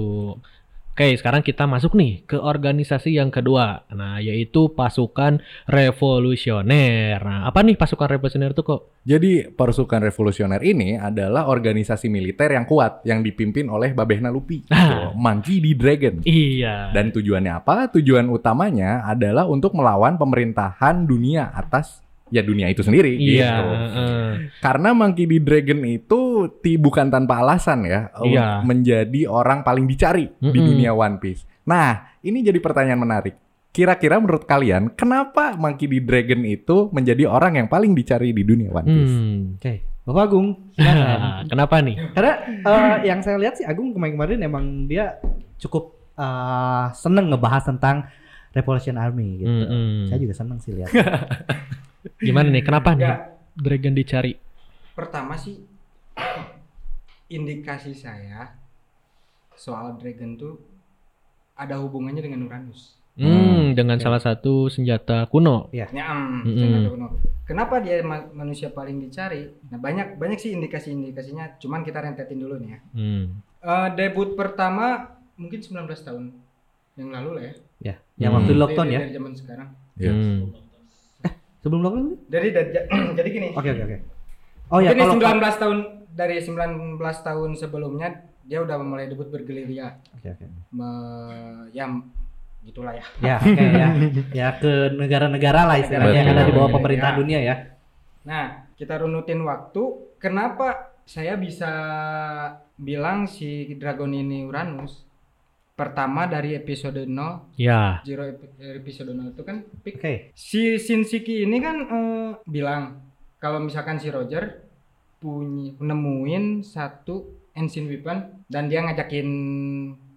Oke, sekarang kita masuk nih ke organisasi yang kedua. Nah, yaitu pasukan revolusioner. Nah, apa nih pasukan revolusioner itu kok? Jadi pasukan revolusioner ini adalah organisasi militer yang kuat yang dipimpin oleh Babehna Luffy, Ah. gitu. Monkey D. Dragon. Iya. Dan tujuannya apa? Tujuan utamanya adalah untuk melawan pemerintahan dunia atas ya dunia itu sendiri Iya. gitu. heeh. Karena Monkey D. Dragon itu ti, bukan tanpa alasan ya Iya. menjadi orang paling dicari di Mm-mm. dunia One Piece. Nah, ini jadi pertanyaan menarik. Kira-kira menurut kalian kenapa Monkey D. Dragon itu menjadi orang yang paling dicari di dunia One Piece? Hmm. Oke, Bapak Agung. silakan. Kenapa nih? Karena eh, yang saya lihat sih Agung kemarin-kemarin emang dia cukup eh, seneng ngebahas tentang Revolution Army gitu. Mm-mm. Saya juga seneng sih lihat. Gimana nih? Kenapa nih? Dragon dicari. Pertama sih indikasi saya soal dragon tuh ada hubungannya dengan Uranus. Hmm, dengan salah satu senjata kuno. Ya, mm, Mm-mm. senjata kuno. Kenapa dia ma- manusia paling dicari? Nah, banyak banyak sih indikasi-indikasinya, cuman kita rentetin dulu nih ya. Hmm. Eh, debut pertama mungkin 19 tahun yang lalu lah ya. ya, yang Hmm. waktu Dari- lockdown ya. Dari zaman sekarang. Ya. Hmm. Sebelum lockdown? Dari, dari jadi gini. Oke, oke, oke. Oh ya, Mungkin kalau 19 tahun dari 19 tahun sebelumnya dia udah mulai debut bergerilya. Oke, oke. Me- ya gitulah ya. Ya, oke ya. Ya ke negara-negara lah istilahnya yang ada di bawah Betul. pemerintahan Ya. dunia ya. Nah, kita runutin waktu. Kenapa saya bisa bilang si Dragon ini Uranus? Pertama dari episode 0, Ya. Zero epi- episode 0 itu kan peak. Oke. Si Shinshiki ini kan eh, bilang kalau misalkan si Roger punya nemuin satu ancient weapon dan dia ngajakin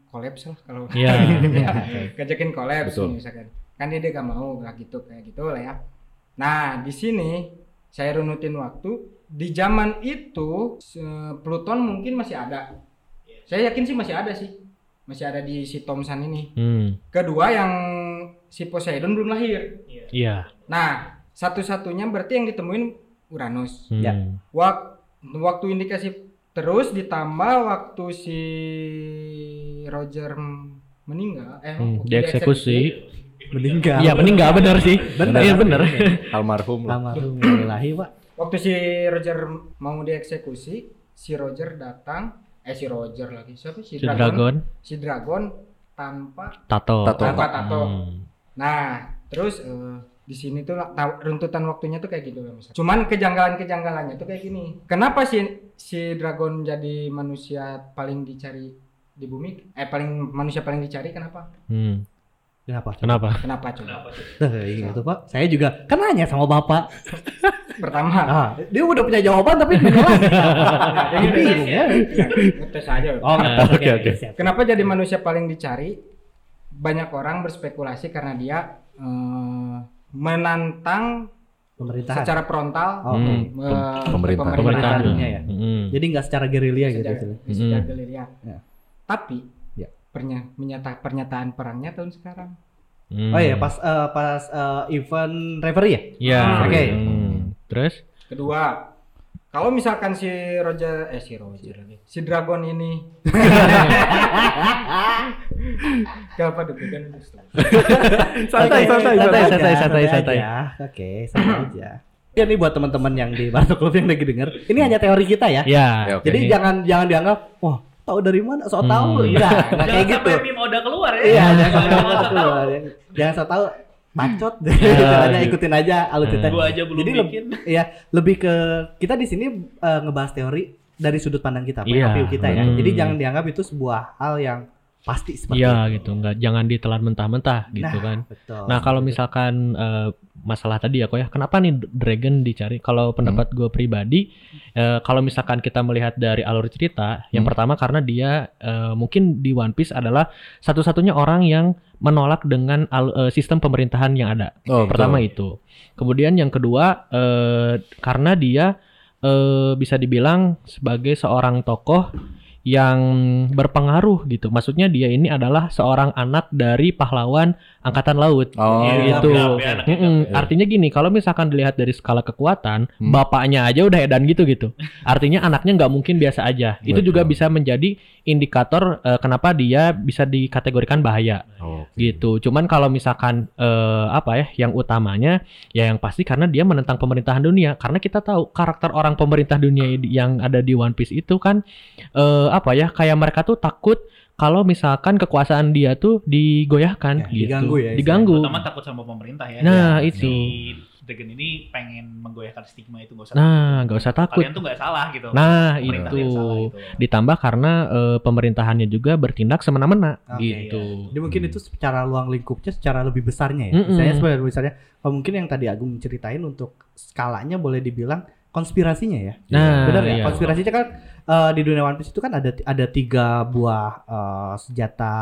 collapse lah kalau Iya. Ya, ngajakin collapse Betul. misalkan kan dia, dia gak mau lah gitu kayak gitu lah ya nah di sini saya runutin waktu di zaman itu se- Pluton mungkin masih ada saya yakin sih masih ada sih masih ada di si Thompson ini Hmm. kedua yang si Poseidon belum lahir Iya. nah satu-satunya berarti yang ditemuin Uranus Hmm. Ya. Wak- waktu indikasi terus ditambah waktu si Roger meninggal eh Hmm, dieksekusi. Meninggal. Iya, meninggal bener sih. Bener. Iya bener. Almarhum lah. Almarhum ilahi, Pak. waktu si Roger mau dieksekusi si Roger datang eh si Roger lagi siapa si, Si Dragon, si Dragon tanpa tato. Tato. tanpa tato Hmm. nah terus eh, di sini tuh runtutan waktunya tuh kayak gitu loh misalnya. Cuman kejanggalan-kejanggalannya tuh kayak gini. Kenapa sih si Dragon jadi manusia paling dicari di bumi? Eh paling manusia paling dicari kenapa? Hmm. Kenapa? Kenapa? Kenapa coba? Tuh, gitu, Pak. Saya juga kan nanya sama Bapak. Pertama, Ah, dia udah punya jawaban tapi nanya lagi. Jadi bingung ya. ngetes aja. Oh, Oke, oke. siap. Kenapa jadi manusia paling dicari? Banyak orang berspekulasi karena dia eh, menantang Pemerintahan. secara frontal Oh, Hmm. eh, Pemerintah. pemerintahan. Pemerintahan dunia ya. Hmm. Jadi nggak secara gerilya gitu. Sejak Mm-mm. gerilya. Ya. Tapi Ya. pernya- menyata- pernyataan perangnya tahun sekarang. Hmm. Oh iya, pas eh, pas eh, event referee ya? Iya. Oke. Hmm. Terus? Kedua, kalau misalkan si Roger eh si Roger lagi, si Dragon ini Gak apa Santai, Oke, santai, santai, santai, santai, santai. aja. Oke, santai aja. Ya nih buat teman-teman yang di Batok Club yang lagi denger, ini hanya teori kita ya. Ya. Ya, oke. Jadi jangan jangan dianggap, wah tahu dari mana, so tahu, Hmm. enggak, enggak Jangan kayak gitu. sampai meme udah keluar ya. Iya, jangan Jangan sampai tahu. Jangan so tahu, bacot. Iya, Hanya gitu. ikutin aja alur kita. Gua aja belum Jadi bikin. Iya, lebih ke kita di sini eh, ngebahas teori dari sudut pandang kita, of view kita ya. betul. Jadi jangan dianggap itu sebuah hal yang pasti seperti Iya itu. gitu, nggak jangan ditelan mentah-mentah gitu Nah, kan. Betul. Nah kalau misalkan eh, masalah tadi ya kok ya, kenapa nih Dragon dicari? Kalau pendapat gue pribadi, eh, kalau misalkan kita melihat dari alur cerita, yang Hmm. pertama karena dia eh, mungkin di One Piece adalah satu-satunya orang yang menolak dengan al- eh, sistem pemerintahan yang ada. Oh, Pertama betul. itu. Kemudian yang kedua eh, karena dia eh, bisa dibilang sebagai seorang tokoh yang berpengaruh gitu. Maksudnya dia ini adalah seorang anak dari pahlawan angkatan laut. Oh, Iya, gitu. ya, anaknya Mm-mm. gap. Artinya gini, kalau misalkan dilihat dari skala kekuatan, Hmm. bapaknya aja udah edan gitu gitu. Artinya anaknya nggak mungkin biasa aja. Itu Betul. juga bisa menjadi indikator eh, kenapa dia bisa dikategorikan bahaya Oke. gitu. Cuman kalau misalkan eh, apa ya, yang utamanya ya yang pasti karena dia menentang pemerintahan dunia. Karena kita tahu karakter orang pemerintah dunia yang ada di One Piece itu kan eh, apa ya, kayak mereka tuh takut kalau misalkan kekuasaan dia tuh digoyahkan Ya, gitu. diganggu ya, Diganggu. Pertama takut sama pemerintah ya. Nah, Si itu. Dragon ini pengen menggoyahkan stigma itu gak usah Nah, nggak usah takut. Kalian tuh gak salah gitu. Nah, itu. salah itu. Ditambah karena eh, pemerintahannya juga bertindak semena-mena Oke, gitu. Jadi mungkin itu secara luang lingkupnya secara lebih besarnya ya. Mm-mm. Misalnya sebenarnya misalnya kalau mungkin yang tadi Agung ceritain untuk skalanya boleh dibilang konspirasinya ya. Nah, Benar ya? iya. Konspirasinya kan eh, di dunia One Piece itu kan ada ada tiga buah eh, senjata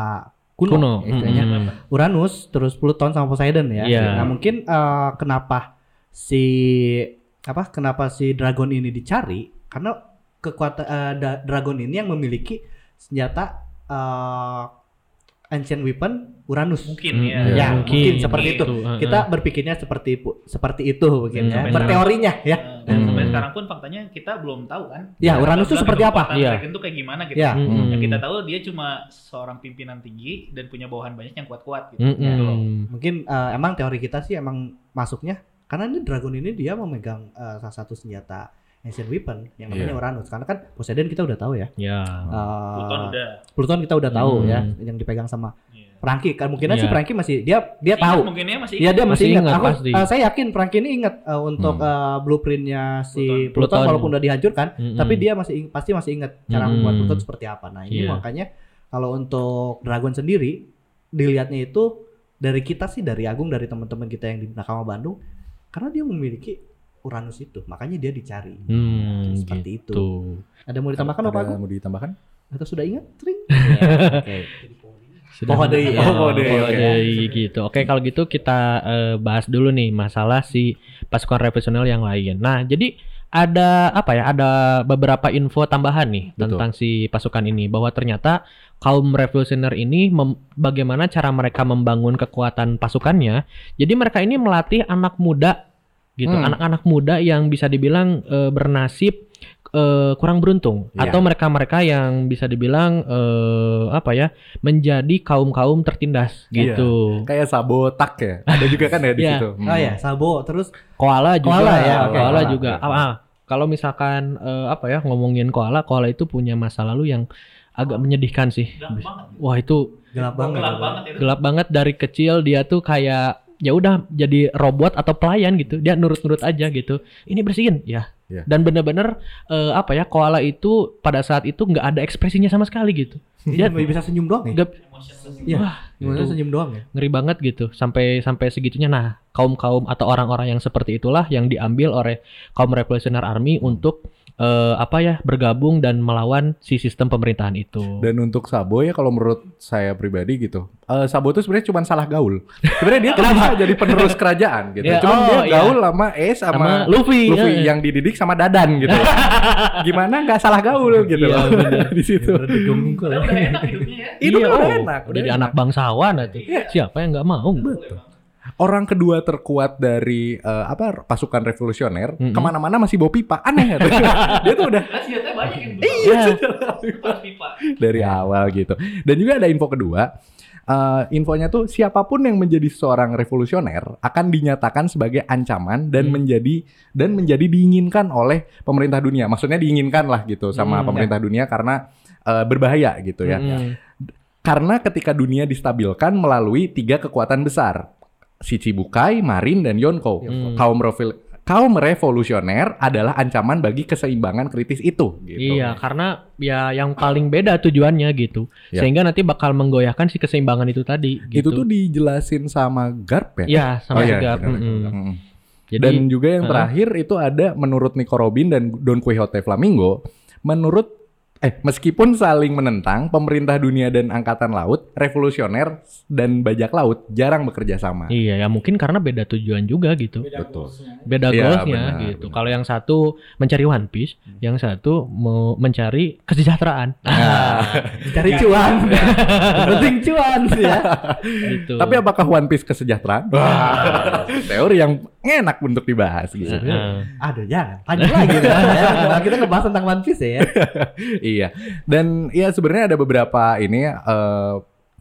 kuno, Kuno. ya istilahnya. Mm-mm. Uranus, terus Pluton sama Poseidon ya. Iya. Nah, mungkin eh, kenapa si apa? Kenapa si dragon ini dicari? Karena kekuatan da- dragon ini yang memiliki senjata eh, ancient weapon Uranus. Mungkin Mm-mm. ya. Ya, mungkin seperti itu. Heeh. Kita berpikirnya seperti seperti itu mungkin Hmm, ya. sampai Berteorinya ya. Nah, Dan sampai Hmm. sekarang pun faktanya kita belum tahu kan. Ya, Uranus itu seperti apa? Iya. Dragon tuh kayak gimana gitu. Ya. Mm-mm. Yang kita tahu dia cuma seorang pimpinan tinggi dan punya bawahan banyak yang kuat-kuat gitu. Mm-mm. Gitu loh. Mungkin eh, emang teori kita sih emang masuknya karena ini dragon ini dia memegang eh, salah satu senjata ancient weapon yang namanya Iya. Uranus. Karena kan Poseidon kita udah tahu ya. Ya. Eh, Pluton udah. Pluton kita udah tahu Hmm. ya yang dipegang sama Iya. Frankie. Kan mungkin Iya. si Frankie masih dia dia Ingat tahu. Mungkin ya masih Iya dia masih, Masih ingat. ingat, Aku, pasti. eh, saya yakin Frankie ini ingat eh, untuk Hmm. eh, blueprintnya si Pluton. Pluton, Pluton. walaupun udah dihancurkan, Mm-mm. tapi dia masih ing- pasti masih ingat cara Hmm. membuat Pluton seperti apa. Nah ini Iya. makanya kalau untuk Dragon sendiri dilihatnya itu dari kita sih dari Agung dari teman-teman kita yang di Nakama Bandung karena dia memiliki Uranus itu makanya dia dicari Hmm, seperti itu. gitu. Ada mau ditambahkan apa Ada Agung? mau ditambahkan? Atau sudah ingat? Oke. Sudah. Oh, ya. Oh, Oh, oh, deui, gitu. Oke, kalau gitu kita eh, bahas dulu nih masalah si pasukan revolusioner yang lain. Nah, jadi ada apa ya? Ada beberapa info tambahan nih Betul. tentang si pasukan ini bahwa ternyata kaum revolusioner ini mem- bagaimana cara mereka membangun kekuatan pasukannya. Jadi mereka ini melatih anak muda gitu, Hmm. anak-anak muda yang bisa dibilang eh, bernasib eh, kurang beruntung Iya. atau mereka-mereka yang bisa dibilang eh, apa ya menjadi kaum kaum tertindas Iya. gitu. Kayak sabotak ya. Ada juga kan ya di Iya. situ. Hmm. Oh ya, Sabo terus Koala juga, Koala ya, oke. koala Koala, juga. oke. Ah, ah, kalau misalkan eh, apa ya ngomongin koala, koala itu punya masa lalu yang agak menyedihkan sih. Gelap banget. Wah itu gelap banget. Gelap banget itu. gelap banget dari kecil dia tuh kayak ya udah jadi robot atau pelayan gitu dia nurut-nurut aja gitu ini bersihin ya Iya. dan bener-bener eh, apa ya koala itu pada saat itu nggak ada ekspresinya sama sekali gitu Dia bisa senyum doang ya? Emotionless. Iya. wah Gimana itu senyum doang ya? ngeri banget gitu sampai sampai segitunya nah kaum kaum atau orang-orang yang seperti itulah yang diambil oleh kaum revolusioner army untuk eh, apa ya bergabung dan melawan si sistem pemerintahan itu Dan untuk Sabo ya kalau menurut saya pribadi gitu, eh, Sabo itu sebenarnya cuma salah gaul. Sebenarnya dia tuh bisa jadi penerus kerajaan gitu. Ya, Cuma oh, dia iya. gaul sama E sama sama, Luffy, Luffy ya. yang dididik sama Dadan gitu. Gimana nggak salah gaul gitu Iya, loh di situ. Padahal udah enak hidupnya ya. Itu Iya, udah oh, enak, udah jadi enak. anak bangsawan itu Iya. siapa yang nggak mau Orang kedua terkuat dari eh, apa pasukan revolusioner Mm-mm. ke mana-mana masih bawa pipa aneh ya. dia tuh udah senjatanya banyak yang Iya. Pipa. dari awal gitu. Dan juga ada info kedua. eh, infonya tuh siapa pun yang menjadi seorang revolusioner akan dinyatakan sebagai ancaman dan Hmm. menjadi dan menjadi diinginkan oleh pemerintah dunia. Maksudnya diinginkan lah gitu sama Hmm, pemerintah dunia karena eh, berbahaya gitu ya. Mm-mm. Karena ketika dunia distabilkan melalui tiga kekuatan besar, Shichibukai, Marin dan Yonko. Hmm. Kaum revol- kaum revolusioner adalah ancaman bagi keseimbangan kritis itu. Gitu. Iya, karena ya yang paling beda tujuannya gitu. Ya. Sehingga nanti bakal menggoyahkan si keseimbangan itu tadi Itu gitu. tuh dijelasin sama Garp ya? Iya, sama Oh, iya, juga. benar. Mm-mm. Mm. Jadi dan juga yang Heeh. terakhir itu ada menurut Nico Robin dan Don Quixote Flamingo, menurut eh meskipun saling menentang, pemerintah dunia dan angkatan laut, revolusioner dan bajak laut jarang bekerja sama. Iya, ya mungkin karena beda tujuan juga gitu. Beda Betul. Beda Iya, goalsnya benar, gitu. benar. Kalau yang satu mencari One Piece, yang satu mau mencari kesejahteraan. Cari cuan. Penting cuan ya. gitu. Tapi apakah One Piece kesejahteraan? Wah, teori yang enak untuk dibahas gitu. Heeh. Aduh jangan. Lanjut lagi. ya. Nah, kita ngebahas tentang One Piece ya. iya. Dan ya sebenarnya ada beberapa ini eh,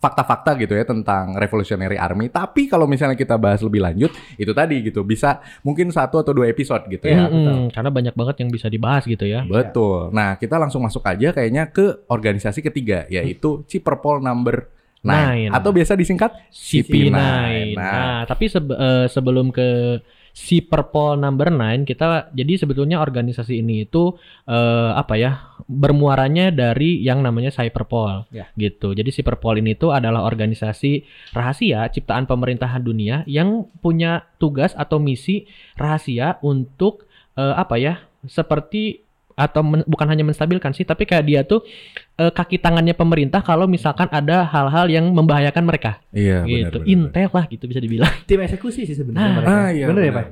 fakta-fakta gitu ya tentang Revolutionary Army. Tapi kalau misalnya kita bahas lebih lanjut, itu tadi gitu bisa mungkin satu atau dua episode gitu ya. Mm-mm, karena banyak banget yang bisa dibahas gitu ya. Betul. Nah, kita langsung masuk aja kayaknya ke organisasi ketiga yaitu Ciperpol number 9 Nine. atau biasa disingkat CP9. CP9. Nah, Nah, tapi sebe- eh, sebelum ke si Perpol number 9 kita jadi sebetulnya organisasi ini itu eh, apa ya bermuaranya dari yang namanya Cyberpol Ya. gitu. Jadi Cyberpol ini tuh adalah organisasi rahasia ciptaan pemerintahan dunia yang punya tugas atau misi rahasia untuk eh, apa ya seperti atau men- bukan hanya menstabilkan sih tapi kayak dia tuh eh, kaki tangannya pemerintah kalau misalkan ada hal-hal yang membahayakan mereka iya gitu benar. intel lah gitu bisa dibilang Tim eksekusi sih sebenarnya Nah, mereka. Ah, iya, Bener ya, benar. Pak?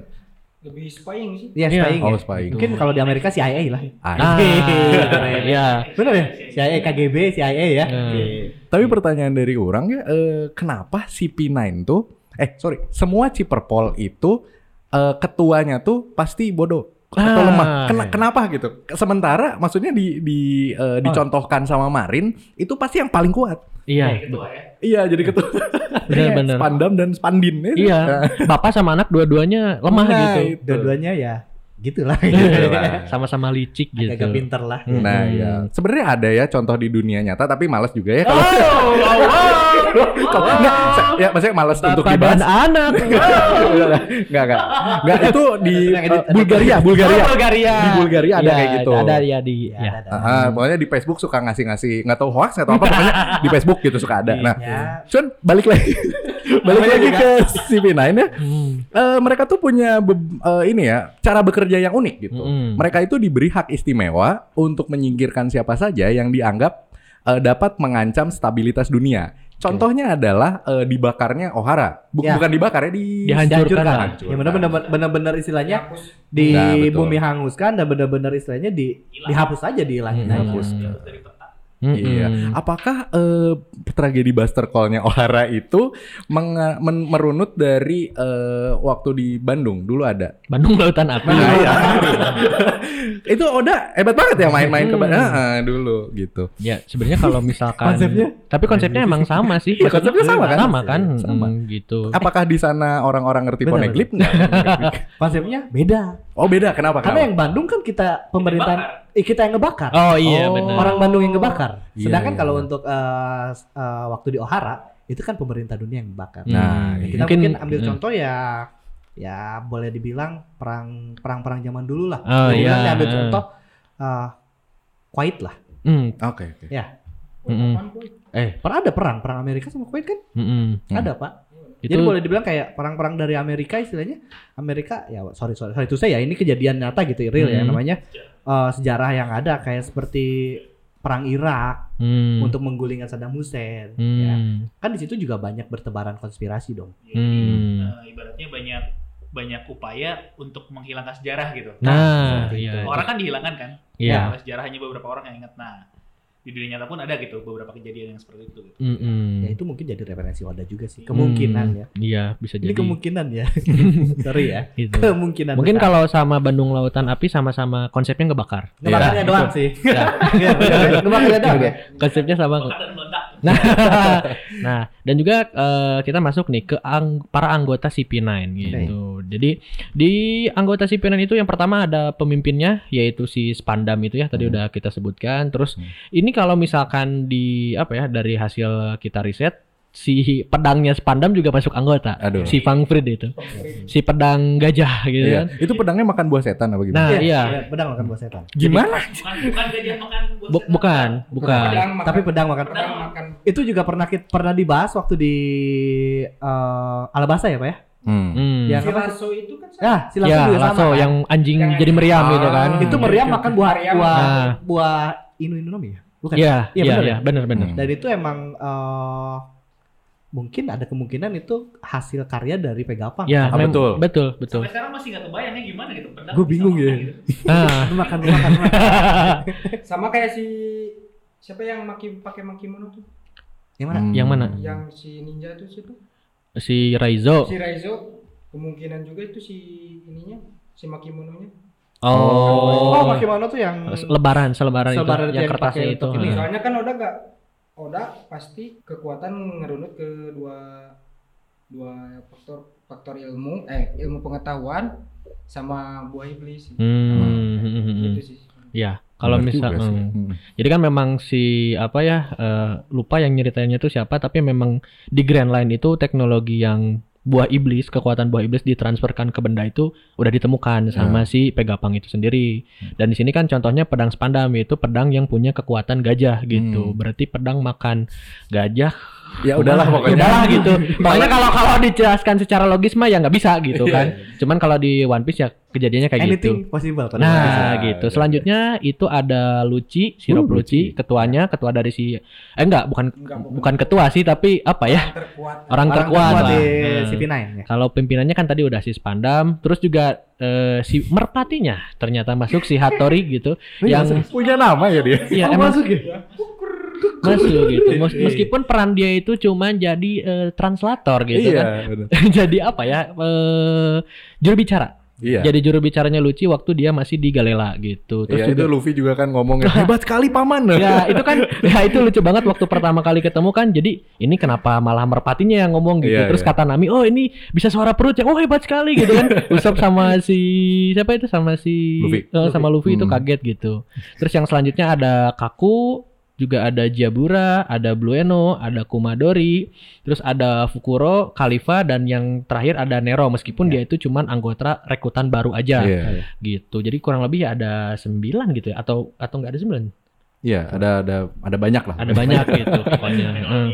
Lebih spying sih. Iya, Iya. spying. Oh, ya. spying. Mungkin kalau di Amerika CIA lah. Ah, ah Keren. ya Bener ya? CIA, KGB, CIA ya. Hmm. Oke. Tapi pertanyaan dari orang ya, eh, kenapa CP9 tuh, eh sorry, semua Ciperpol itu eh, ketuanya tuh pasti bodoh atau Ah, lemah. Ken- iya. Kenapa gitu? Sementara maksudnya di, di eh, dicontohkan sama Marin itu pasti yang paling kuat. iya Ketua ya. Iya, jadi ketua. benar-benar Spandam dan Spandin ya. iya bapak sama anak dua-duanya lemah Nah, gitu itu. Dua-duanya ya gitulah. Gitu lah. sama-sama licik gitu Agak pinter lah. Hmm. Nah, ya. Sebenarnya ada ya contoh di dunia nyata tapi malas juga ya kalau Kok- Nggak, se- ya maksudnya malas untuk bapak dan dibahas. anak Enggak, enggak. Enggak, itu di eh, Bulgaria, Bulgaria. Oh, Bulgaria Di Bulgaria ada Iya, kayak gitu. ada ya di Ya, ya. ada, ada. Pokoknya di Facebook suka ngasih-ngasih nggak tahu hoax nggak tahu apa pokoknya di Facebook gitu suka ada. Nah, Ya. Cuman balik lagi balik lagi ke CP9 ya. Hmm. Eh, mereka tuh punya eh, ini ya cara bekerja yang unik gitu. Mm-mm. Mereka itu diberi hak istimewa untuk menyingkirkan siapa saja yang dianggap eh, dapat mengancam stabilitas dunia. Contohnya adalah eh, dibakarnya Ohara. Bu- Ya. Bukan dibakar ya, di Dihancurkan lah. Hancurkan. Ya benar-benar benar-benar istilahnya di Nah, betul. bumi hanguskan dan benar-benar istilahnya di dihapus aja dihilangin Hmm. aja. Dari Mm-mm. Iya. Apakah eh, tragedi Buster Call-nya Ohara itu men- merunut dari eh, waktu di Bandung dulu ada? Bandung Lautan Api Nah, iya. itu Oda hebat banget ya main-main ke Hmm. Bandung Ah, dulu gitu. ya sebenarnya kalau misalkan Konsepnya? tapi konsepnya emang sama sih Iya, konsepnya sama kan? sama kan Sama. Mm, gitu Apakah di sana orang-orang ngerti poneglyph? Konsepnya beda. oh beda, kenapa? Karena kenapa? yang Bandung kan kita pemerintahan kita yang ngebakar. oh iya Oh. benar Orang Bandung yang ngebakar. Iya, Sedangkan iya, kalau iya. untuk s- eh, waktu di Ohara itu kan pemerintah dunia yang ngebakar. Nah, Hmm, Ya, kita mungkin, ambil mm. contoh ya ya boleh dibilang perang perang-perang zaman dulu lah. Oh, Jadi iya. kita ambil contoh eh Kuwait lah. Mm, Oke, oke. mm-mm. Eh, pernah ada perang perang Amerika sama Kuwait kan? Mm-mm. Hmm. Ada, Pak. Itu Jadi boleh dibilang kayak perang-perang dari Amerika istilahnya Amerika ya sorry sorry sorry itu saya ya ini kejadian nyata gitu real ya Hmm. namanya eh, sejarah yang ada kayak seperti perang Irak Mm, untuk menggulingkan Saddam Hussein mm, ya. kan di situ juga banyak bertebaran konspirasi dong Jadi Hmm. eh, ibaratnya banyak banyak upaya untuk menghilangkan sejarah gitu. nah seperti iya Orang kan dihilangkan kan. iya Kalau sejarah hanya beberapa orang yang ingat. Nah, di dunia nyata pun ada gitu beberapa kejadian yang seperti itu. Gitu. Mm-mm. ya itu mungkin jadi referensi Wadah juga sih kemungkinan Hmm, ya iya bisa ini jadi kemungkinan ya sorry ya Gitu. kemungkinan Mungkin besar. kalau sama Bandung Lautan Api sama-sama konsepnya ngebakar. ngebakarnya Ya, doang itu. sih Ya. Iya, bener. ngebakarnya doang ya Konsepnya sama. Bakar dan meledak. Nah, nah dan juga eh, kita masuk nih ke ang- para anggota CP9 gitu. Jadi di anggota CP9 itu yang pertama ada pemimpinnya yaitu si Spandam itu ya tadi Hmm. udah kita sebutkan. Terus Hmm. ini kalau misalkan di apa ya dari hasil kita riset si pedangnya Spandam juga masuk anggota. Aduh. Si Fangfrid itu. Si pedang gajah gitu Iya. kan. Itu pedangnya makan buah setan apa gimana? Nah, iya. pedang makan buah setan. Gimana? Bukan bukan gajah makan buah Bu- setan. bukan, bukan. Pedang makan- Tapi pedang makan. pedang makan Itu juga pernah kita pernah dibahas waktu di eh, Alabasta ya, Pak ya? Hmm. Hmm. Ya, si lasso itu kan sama. Ya, si Lasso ya, juga sama. lasso kan? yang anjing Yang jadi meriam anjing. gitu kan. Ah. itu meriam makan buah Meriam. buah Nah. buah inu inomi ya? Bukan. Iya, Iya, iya, bener iya, ya? benar benar. Hmm. Dan itu emang eh, mungkin ada kemungkinan itu hasil karya dari Pegapang. Ya, Ah, mem- betul. betul, betul. Sampai sekarang masih nggak kebayangnya gimana gitu. Bisa bingung ya. gitu. Nah, Lu makan makan. makan. Sama kayak si siapa yang maki pakai makimono tuh? Yang mana? Hmm. Yang mana? Yang si ninja tuh situ. si Raizo. Si Raizo kemungkinan juga itu si ininya si makimononya. Oh. Oh, Makimono tuh yang Lebaran, selebaran itu Selebaran yang yang kertasnya pakai itu. ini. Soalnya kan Oda gak Oda pasti kekuatan ngerunut ke dua dua faktor faktor ilmu eh ilmu pengetahuan sama buah iblis. Hmm. Gitu sih. Ya, kalau misal hmm. Hmm. Jadi kan memang si apa ya eh, lupa yang nyeritainnya itu siapa tapi memang di Grand Line itu teknologi yang buah iblis kekuatan buah iblis ditransferkan ke benda itu udah ditemukan sama si Pegapang itu sendiri. Dan di sini kan contohnya pedang Spandam yaitu pedang yang punya kekuatan gajah gitu. Hmm. Berarti pedang makan gajah. Ya udahlah Ya pokoknya. udahlah gitu. Pokoknya kalau kalau dijelaskan secara logis mah ya nggak bisa gitu Iya, kan. Cuman kalau di One Piece ya kejadiannya kayak gitu. anything possible pada Nah, Bisa, gitu. iya. Selanjutnya itu ada Luci, Sirop Uh, Luci, ketuanya, ketua dari si eh enggak, bukan Enggak, bukan. ketua sih, tapi apa ya? Yang terkuat. Orang orang terkuat terkuat lah. di Nah, CP9 ya. Kalau pimpinannya kan tadi udah si Spandam, terus juga eh, si merpatinya ternyata masuk si Hattori gitu, yang punya nama ya dia. Iya, Oh, emang masuk ya? Masuk gitu. Mes- Meskipun peran dia itu cuma jadi eh, translator gitu iya, kan. jadi apa ya? Eh, juru bicara. Iya. Jadi juru bicaranya Luci waktu dia masih di Galela gitu. Terus Iya, juga itu Luffy juga kan ngomongnya hebat sekali paman. ya itu kan ya itu lucu banget waktu pertama kali ketemu kan jadi ini kenapa malah merpatinya yang ngomong gitu Iya, terus iya. kata Nami oh ini bisa suara perut ya oh hebat sekali gitu kan Usopp sama si siapa itu sama si Luffy. eh, sama Luffy itu Hmm. kaget gitu terus yang selanjutnya ada Kaku juga ada Jabura, ada Blue Eno, ada Kumadori, terus ada Fukuro, Khalifa dan yang terakhir ada Nero meskipun dia itu cuman anggota rekrutan baru aja Iya. gitu. Jadi kurang lebih ya ada 9 gitu ya atau atau enggak ada 9? Iya, ada ada ada banyak lah. ada banyak gitu pokoknya. Heeh.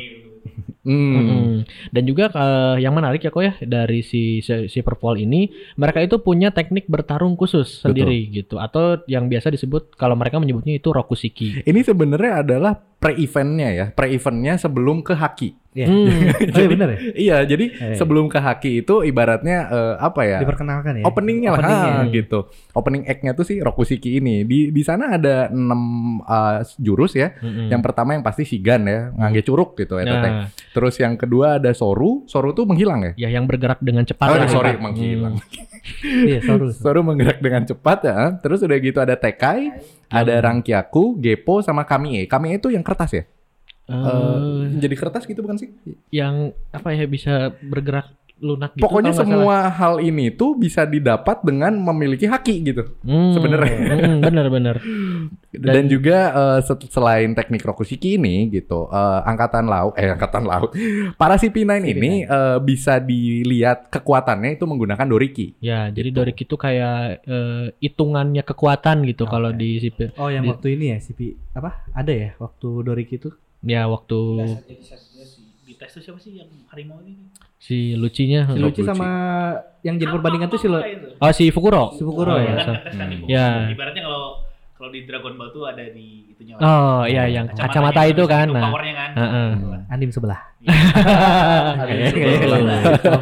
Hmm. Mm-mm. Dan juga eh, yang menarik ya kok ya dari si si, si Purple ini mereka itu punya teknik bertarung khusus sendiri gitu atau yang biasa disebut kalau mereka menyebutnya itu Rokusiki. Ini sebenarnya adalah pre-eventnya ya, pre-eventnya sebelum ke haki. Iya. Hmm. Oh iya benar ya? Iya, jadi Eh. sebelum ke haki itu ibaratnya eh, apa ya? Diperkenalkan ya. Openingnya lah Openingnya. ah, gitu. Opening act-nya tuh sih Rokusiki ini. Di di sana ada enam eh, jurus ya. Mm-mm. Yang pertama yang pasti Shigan ya, ngangge curug gitu ya. Nah, Terus yang kedua ada Soru. Soru tuh menghilang ya. ya yang bergerak dengan cepat. Oh, lah. sorry, Hmm. menghilang. Iya, sorry. Soru menggerak dengan cepat ya. Terus udah gitu ada Tekai, ada Rangkyaku, Gepo sama Kamie. Kamie itu yang kertas ya? Eh, Eh, jadi kertas gitu bukan sih? yang apa ya bisa bergerak lunak gitu. Pokoknya semua hal ini tuh bisa didapat dengan memiliki haki gitu. Hmm, sebenarnya. hmm, bener-bener. Dan, Dan- juga set- selain teknik Rokusiki ini gitu, eh, angkatan laut, eh angkatan laut, para CP9 ini eh, bisa dilihat kekuatannya itu menggunakan Doriki. Ya, jadi Dorik itu kayak eh, hitungannya kekuatan gitu Oke. kalau di sipil. Oh yang Di- waktu ini ya CP apa? Ada ya waktu Doriki itu? Ya waktu tes tuh siapa sih yang harimau ini? si Lucinya. Si Luci Luci. sama yang jadi perbandingan tuh si Lo. Oh si Fukuro. Si Fukuro Oh, ya? iya, Kan so- kan Hmm. Ya. Ibaratnya kalau kalau di Dragon Ball tuh ada di itunya. Oh iya yang kacamata itu kan. Nah. Powernya kan. Heeh. Andim sebelah.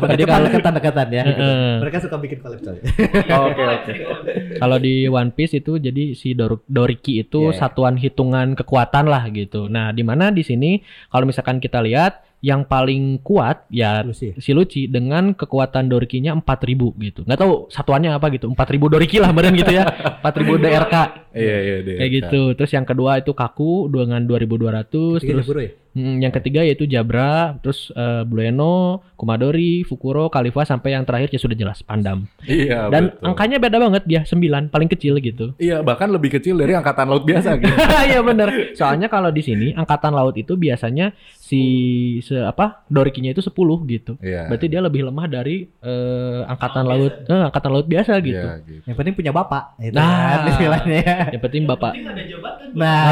Jadi kalau deketan-deketan ya. Heeh. Mereka suka bikin collab coy. Oke oke. Kalau di One Piece itu jadi si Dor- Doriki itu Iya, iya. satuan hitungan kekuatan lah gitu. Nah, di mana di sini kalau misalkan kita lihat yang paling kuat ya Lucy. si Luci dengan kekuatan Dorikinya 4000 gitu. Nggak tahu satuannya apa gitu. 4000 Doriki lah beneran gitu ya. 4000 DRK Iya iya kayak gitu. Terus yang kedua itu Kaku dengan 2200 Tiga terus ya? Hmm, yang ketiga yaitu Jabra, terus eh, Blueno, Kumadori, Fukuro, Khalifa sampai yang terakhir ya sudah jelas Pandam. Iya, Dan betul. angkanya beda banget dia 9, paling kecil gitu. Iya, bahkan lebih kecil dari angkatan laut biasa gitu. Iya bener. Soalnya kalau di sini angkatan laut itu biasanya si se apa Dorikinya itu 10 gitu. Iya. Berarti dia lebih lemah dari eh, angkatan laut eh, angkatan laut biasa gitu. Iya, gitu. Yang penting punya bapak. Itu Nah. kan istilahnya. Yang penting bapak. Penting ada jabatan. Nah,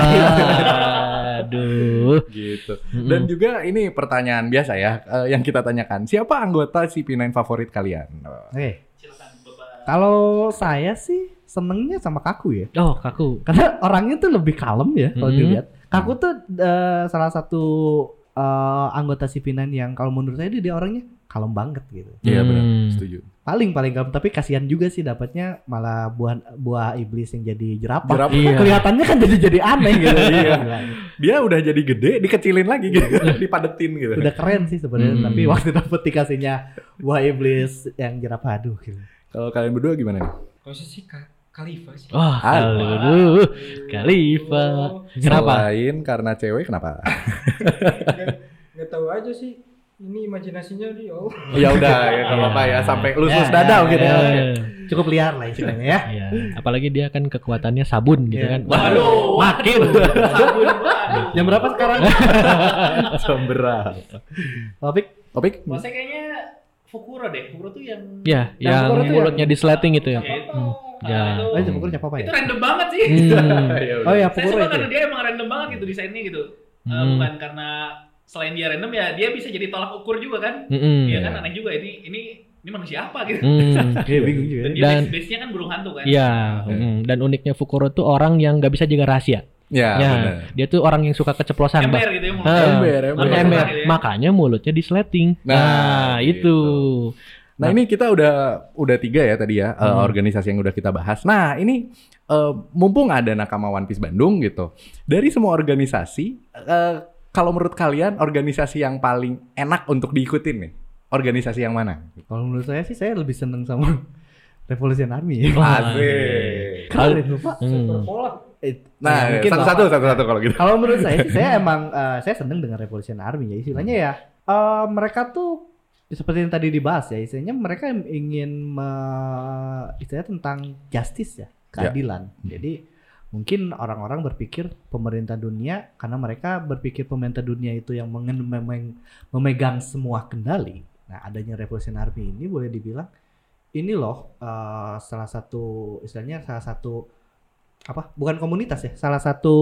Aduh. gitu. Dan juga ini pertanyaan biasa ya eh, yang kita tanyakan. Siapa anggota CP9 favorit kalian? Oh. Oke. Silakan Bapak. Kalau saya sih senengnya sama Kaku ya. Oh, kaku. Karena orangnya tuh lebih kalem ya kalau Mhm. dilihat. Kaku tuh eh, salah satu eh, anggota CP9 yang kalau menurut saya dia, dia orangnya kalem banget gitu. Iya benar, Hmm. setuju. Paling paling kalem tapi kasihan juga sih dapatnya malah buah buah iblis yang jadi jerapah. Jerapah. Iya. Kelihatannya kan jadi jadi aneh gitu. Iya. Dia udah jadi gede, dikecilin lagi gitu, dipadetin gitu. Udah keren sih sebenarnya, Hmm. tapi waktu dapet dikasihnya buah iblis yang jerapah aduh gitu. Kalau kalian berdua gimana nih? Kalau sih Ka- Khalifa sih. Wah, Aduh. Khalifa. Kenapa? Selain karena cewek, kenapa? Nggak tahu aja sih. Ini imajinasinya dia. Oh. ya udah ya nggak apa-apa ya sampai lulus Ya, dadau ya, gitu. ya. ya. Cukup liar lah istilahnya ya. Iya, apalagi dia kan kekuatannya sabun gitu Iya. kan. Waduh. makin. Sabun, waduh. Jam berapa sekarang? Berat. Topik Topik? Saya kayaknya Fukuro deh. Fukuro tuh yang Ya, Yang yang Fukuro tuh mulutnya disleting itu ya. Ya, itu. Hmm. Ya. itu, Oh, itu siapa apa itu ya? random banget sih. Hmm. Ya udah. Oh ya, Saya pukul suka itu. karena dia emang random banget gitu desainnya gitu. Eh, Hmm. bukan karena selain dia random ya dia bisa jadi tolak ukur juga kan. Mm-mm. Iya kan aneh juga ini ini ini manusia apa gitu. Hmm. Iya bingung juga. Dan dia Dan- base- base-nya kan burung hantu kan. Iya, mm. dan uniknya Fukuro tuh orang yang nggak bisa jaga rahasia. Ya, ya, benar. dia tuh orang yang suka keceplosan, Ember gitu ya. Ember, ember. Ember. Ember gitu ya. Makanya mulutnya disleting. Nah, Nah, gitu. itu. Nah ini kita udah udah tiga ya tadi ya eh, Hmm. organisasi yang udah kita bahas. Nah ini eh, mumpung ada nakama One Piece Bandung gitu, dari semua organisasi, eh, kalau menurut kalian organisasi yang paling enak untuk diikutin nih, organisasi yang mana? Kalau menurut saya sih saya lebih seneng sama Revolution Army. Asik. Kalian lupa? Hmm. Nah ya, mungkin satu-satu satu-satu kalau gitu. Kalau menurut saya sih saya emang eh, saya seneng dengan Revolution Army ya istilahnya ya eh, mereka tuh seperti yang tadi dibahas ya istilahnya mereka ingin me- istilahnya tentang justice ya keadilan. Jadi mungkin orang-orang berpikir pemerintah dunia karena mereka berpikir pemerintah dunia itu yang memeng- memegang semua kendali. Nah adanya Revolution Army ini boleh dibilang ini loh eh, salah satu istilahnya salah satu apa bukan komunitas ya salah satu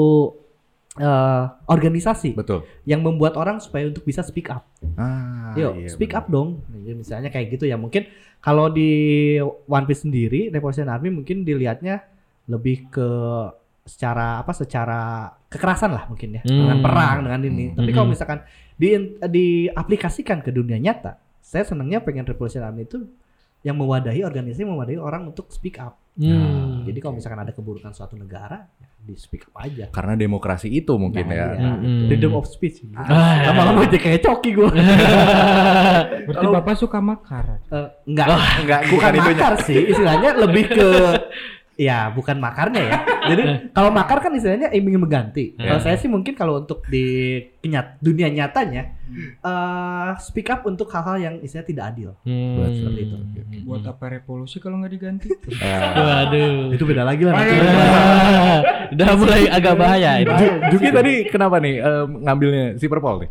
eh, organisasi Betul. yang membuat orang supaya untuk bisa speak up. Ah, Yuk, iya, speak benar. up dong. Jadi misalnya kayak gitu ya. Mungkin kalau di One Piece sendiri, Revolution Army mungkin dilihatnya lebih ke secara apa? Secara kekerasan lah mungkin ya, Hmm. dengan perang dengan ini. Hmm. Tapi kalau Hmm. misalkan di diaplikasikan ke dunia nyata, saya senangnya pengen Revolution Army itu yang mewadahi organisasi mewadahi orang untuk speak up. Hmm. Jadi kalau misalkan ada keburukan suatu negara, ya di speak up aja. Karena demokrasi itu mungkin Nah, ya. iya. Hmm. Freedom of speech. Ah. Lama-lama jadi kayak coki gue. Berarti Bapak suka makar. Eh, enggak, enggak, bukan bukan itunya. makar sih, istilahnya lebih ke ya bukan makarnya ya. Jadi kalau makar kan istilahnya ingin mengganti. Kalau Ya. saya sih mungkin kalau untuk di kenyat, dunia nyatanya eh speak up untuk hal-hal yang istilahnya tidak adil. Hmm. Buat seperti itu. Buat apa revolusi kalau nggak diganti? Waduh. Itu beda lagi lah. nanti. Udah mulai agak bahaya ini. Ju- Juki tadi kenapa nih eh, ngambilnya si Purple nih?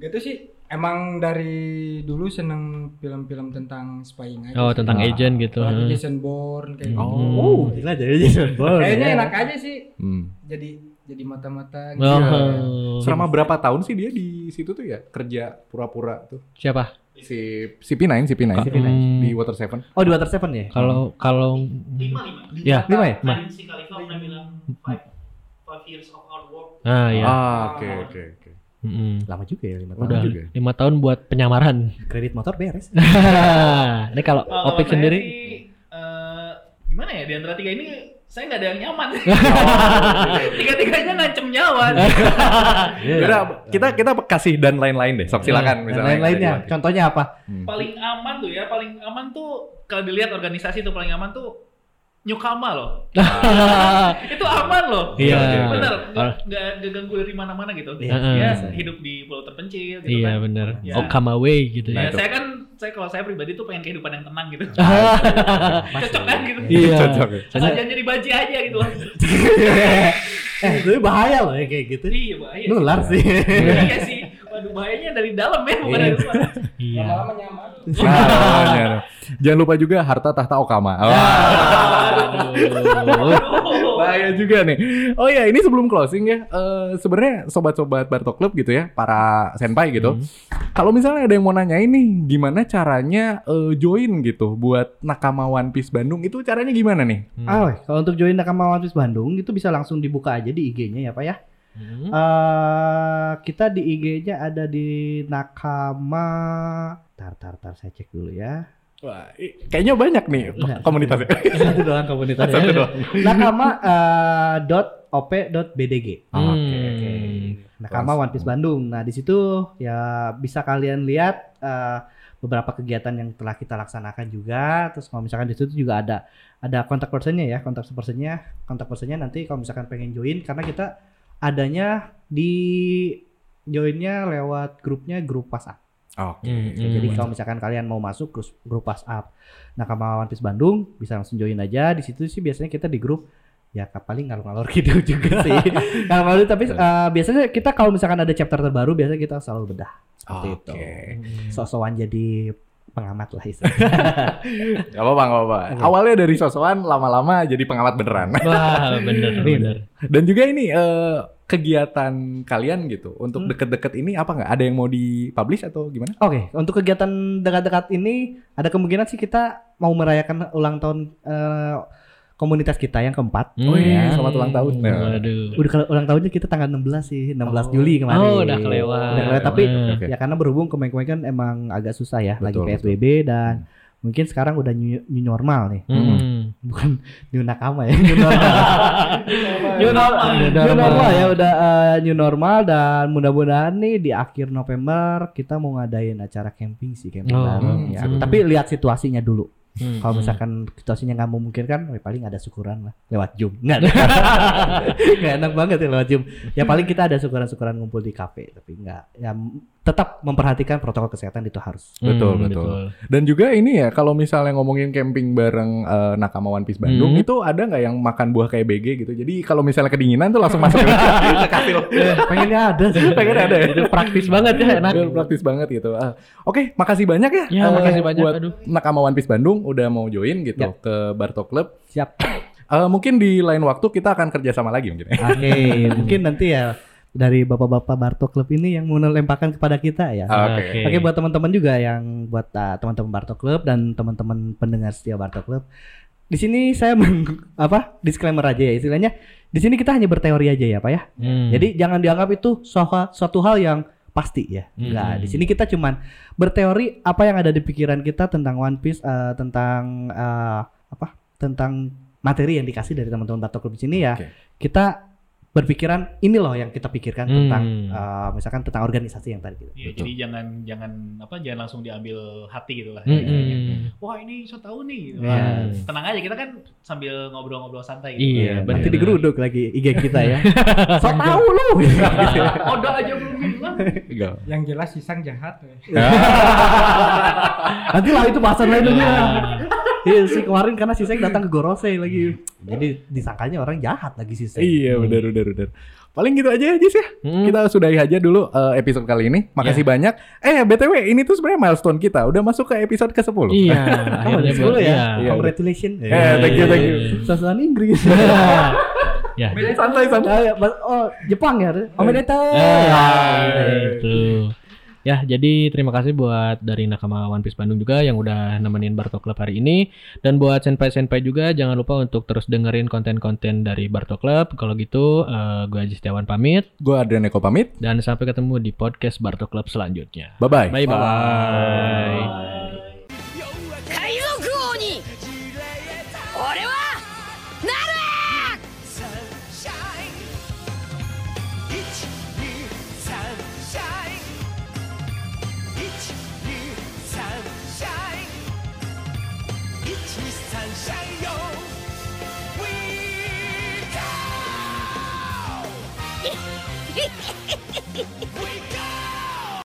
Gitu sih. Emang dari dulu seneng film-film tentang spying aja. Oh, sih. tentang Ah. agent gitu. Apalagi huh? Jason Bourne kayak Oh. gitu. Oh, gila jadi Jason Bourne. Kayaknya ya. enak aja sih. Hmm. Jadi jadi mata-mata. Oh. Iya. Selama berapa tahun sih dia di situ tuh ya kerja pura-pura tuh? Siapa? Si si P9, si P9 Si P9. Hmm. di Water Seven. Oh, di Water Seven ya? Kalau kalau Lima lima. Ya. Lima ya? Kemarin si Khalifa pernah bilang five five years of hard work. Ah ya. Ah, oke oke oke. Mm-mm. Lama juga ya, lima tahun. Udah juga. lima tahun buat penyamaran. Kredit motor beres. ini kalau Oh, kalau Opik sendiri sih, eh, gimana ya di antara tiga ini saya nggak ada yang nyaman. Tiga-tiganya ngancem nyawa. Yaudah, kita kita kasih dan lain-lain deh. Sok silakan Dan misalnya. lain-lainnya. Contohnya apa? Hmm. paling aman tuh ya, paling aman tuh kalau dilihat organisasi tuh paling aman tuh Nyokama loh. itu aman loh. Iya. Bener, nggak Ah. nggak nggak ganggu dari mana-mana gitu. Iya, Dia bisa. hidup di pulau terpencil gitu Iya kan. bener. Ya. Okama Way gitu Ya, ya. saya kan saya kalau saya pribadi tuh pengen kehidupan yang tenang gitu. Cocok kan gitu. Iya. Cocok. Asal jangan jadi baji aja gitu loh. eh tapi bahaya loh ya kayak gitu iya bahaya. nular sih iya sih. Waduh bahayanya dari dalam ya bukan dari luar. Iya. Lama-lama nyaman. Nah, iya. Jangan lupa juga harta tahta Okama. Wah. Aduh. Bahaya juga nih. Oh ya, ini sebelum closing ya, eh, sebenarnya sobat-sobat Bartok Club gitu ya, para senpai gitu. Kalau misalnya ada yang mau nanya ini, gimana caranya eh, join gitu buat Nakama One Piece Bandung itu caranya gimana nih? Ah, weh, kalau untuk join Nakama One Piece Bandung itu bisa langsung dibuka aja di IG-nya ya Pak ya. Hmm. Eh kita di IG-nya ada di Nakama. Tar tar tar saya cek dulu ya. Wah, kayaknya banyak nih Enggak. komunitasnya. Satu doang komunitas. Satu doang. Nakama eh, dot op.bdg. Hmm. Nakama One Piece Bandung. Nah, di situ ya bisa kalian lihat eh, beberapa kegiatan yang telah kita laksanakan juga. Terus kalau misalkan di situ juga ada ada kontak personnya ya, kontak personnya, kontak personnya nanti kalau misalkan pengen join karena kita adanya di joinnya lewat grupnya grup WhatsApp. Oke. Hmm, Ya, Jadi kalau misalkan kalian mau masuk grup, grup WhatsApp Nakama One Piece Bandung bisa langsung join aja. Di situ sih biasanya kita di grup ya paling ngalor-ngalor gitu juga sih. ngalor tapi eh, biasanya kita kalau misalkan ada chapter terbaru biasanya kita selalu bedah seperti itu. Oke. Sok-sokan jadi pengamat lah istilahnya. Gak apa-apa, gak apa-apa. Awalnya dari sosokan, lama-lama jadi pengamat beneran. Wah bener bener. Dan juga ini eh, kegiatan kalian gitu untuk deket-deket ini apa nggak? Ada yang mau dipublish atau gimana? Oke, untuk kegiatan dekat-dekat ini ada kemungkinan sih kita mau merayakan ulang tahun eh, komunitas kita yang keempat. Oh iya, Hmm. selamat ulang tahun. Waduh. Udah kalau ulang tahunnya kita tanggal 16 sih, 16 Juli kemarin. Oh, udah kelewat. Udah kelewat, tapi Hmm. Oke. ya karena berhubung kemarin-kemarin kan emang agak susah ya, lagi Betul, PSBB dan mungkin sekarang udah new, new normal nih. Hmm. Bukan new nakama ya, new normal. New normal. new normal ya, udah eh, new normal dan mudah-mudahan nih di akhir November kita mau ngadain acara camping sih, camping Oh, bareng ya. hmm. Tapi lihat situasinya dulu. Hmm. Kalau misalkan situasinya nggak memungkinkan, ya paling ada syukuran lah lewat Zoom. Nggak, nggak enak banget ya lewat Zoom. Ya paling kita ada syukuran-syukuran ngumpul di kafe, tapi nggak. Ya tetap memperhatikan protokol kesehatan itu harus. Betul, Hmm, betul. Dan juga ini ya, kalau misalnya ngomongin camping bareng eh, Nakama One Piece Bandung, Hmm. itu ada nggak yang makan buah kayak BG gitu? Jadi kalau misalnya kedinginan tuh langsung masuk ke ke kastil. Pengennya ada sih. Pengen ada ya? Itu praktis banget ya enak. Betul, praktis banget gitu. Ah, Oke, makasih banyak ya. Ya, eh, makasih banyak. buat Aduh. Nakama One Piece Bandung udah mau join gitu Ya. ke Barto Club. Siap. Eh, mungkin di lain waktu kita akan kerjasama lagi mungkin. ya. Oke, mungkin nanti ya dari bapak-bapak Barto Club ini yang mau lemparkan kepada kita ya. Oke. Oke buat teman-teman juga yang buat uh, teman-teman Barto Club dan teman-teman pendengar setia Barto Club. Di sini saya meng- apa disclaimer aja ya istilahnya. Di sini kita hanya berteori aja ya, Pak ya. Hmm. Jadi jangan dianggap itu suatu, suatu hal yang pasti ya. Hmm. Enggak, di sini kita cuman berteori apa yang ada di pikiran kita tentang One Piece uh, tentang uh, apa? Tentang materi yang dikasih dari teman-teman Barto Club di sini ya. Oke. Kita berpikiran ini loh yang kita pikirkan tentang Hmm. uh, misalkan tentang organisasi yang tadi gitu. Iya, jadi jangan jangan apa jangan langsung diambil hati gitu lah. Hmm, hmm. Wah ini so tahu nih. Iya. Wah, Tenang aja kita kan sambil ngobrol-ngobrol santai. Iya, Nanti benar. digeruduk lagi IG kita ya. so tahu lu. Oda aja belum bilang. Yang jelas Sisang jahat. weh. Nanti lah itu bahasan lain lagi. Iya sih kemarin karena si Seng datang ke Gorose lagi. Jadi disangkanya orang jahat lagi si Seng. Iya, benar benar benar. Paling gitu aja Jis ya. Hmm. Kita sudahi aja dulu eh, episode kali ini. Makasih banyak. Eh, BTW ini tuh sebenarnya milestone kita. Udah masuk ke episode ke-10. Iya, akhirnya dulu buat- ya. iya. Congratulations. Eh, thank you, thank you. Sasaran Inggris. Ya. Santai santai. Ya, oh, Jepang ya. Omedetou. Ah, itu. Ya, jadi terima kasih buat dari Nakama One Piece Bandung juga yang udah nemenin Barto Club hari ini. Dan buat senpai-senpai juga jangan lupa untuk terus dengerin konten-konten dari Barto Club. Kalau gitu, eh, gue Aji Setiawan pamit. Gue Adrian Eko pamit. Dan sampai ketemu di podcast Barto Club selanjutnya. Bye-bye. Bye-bye.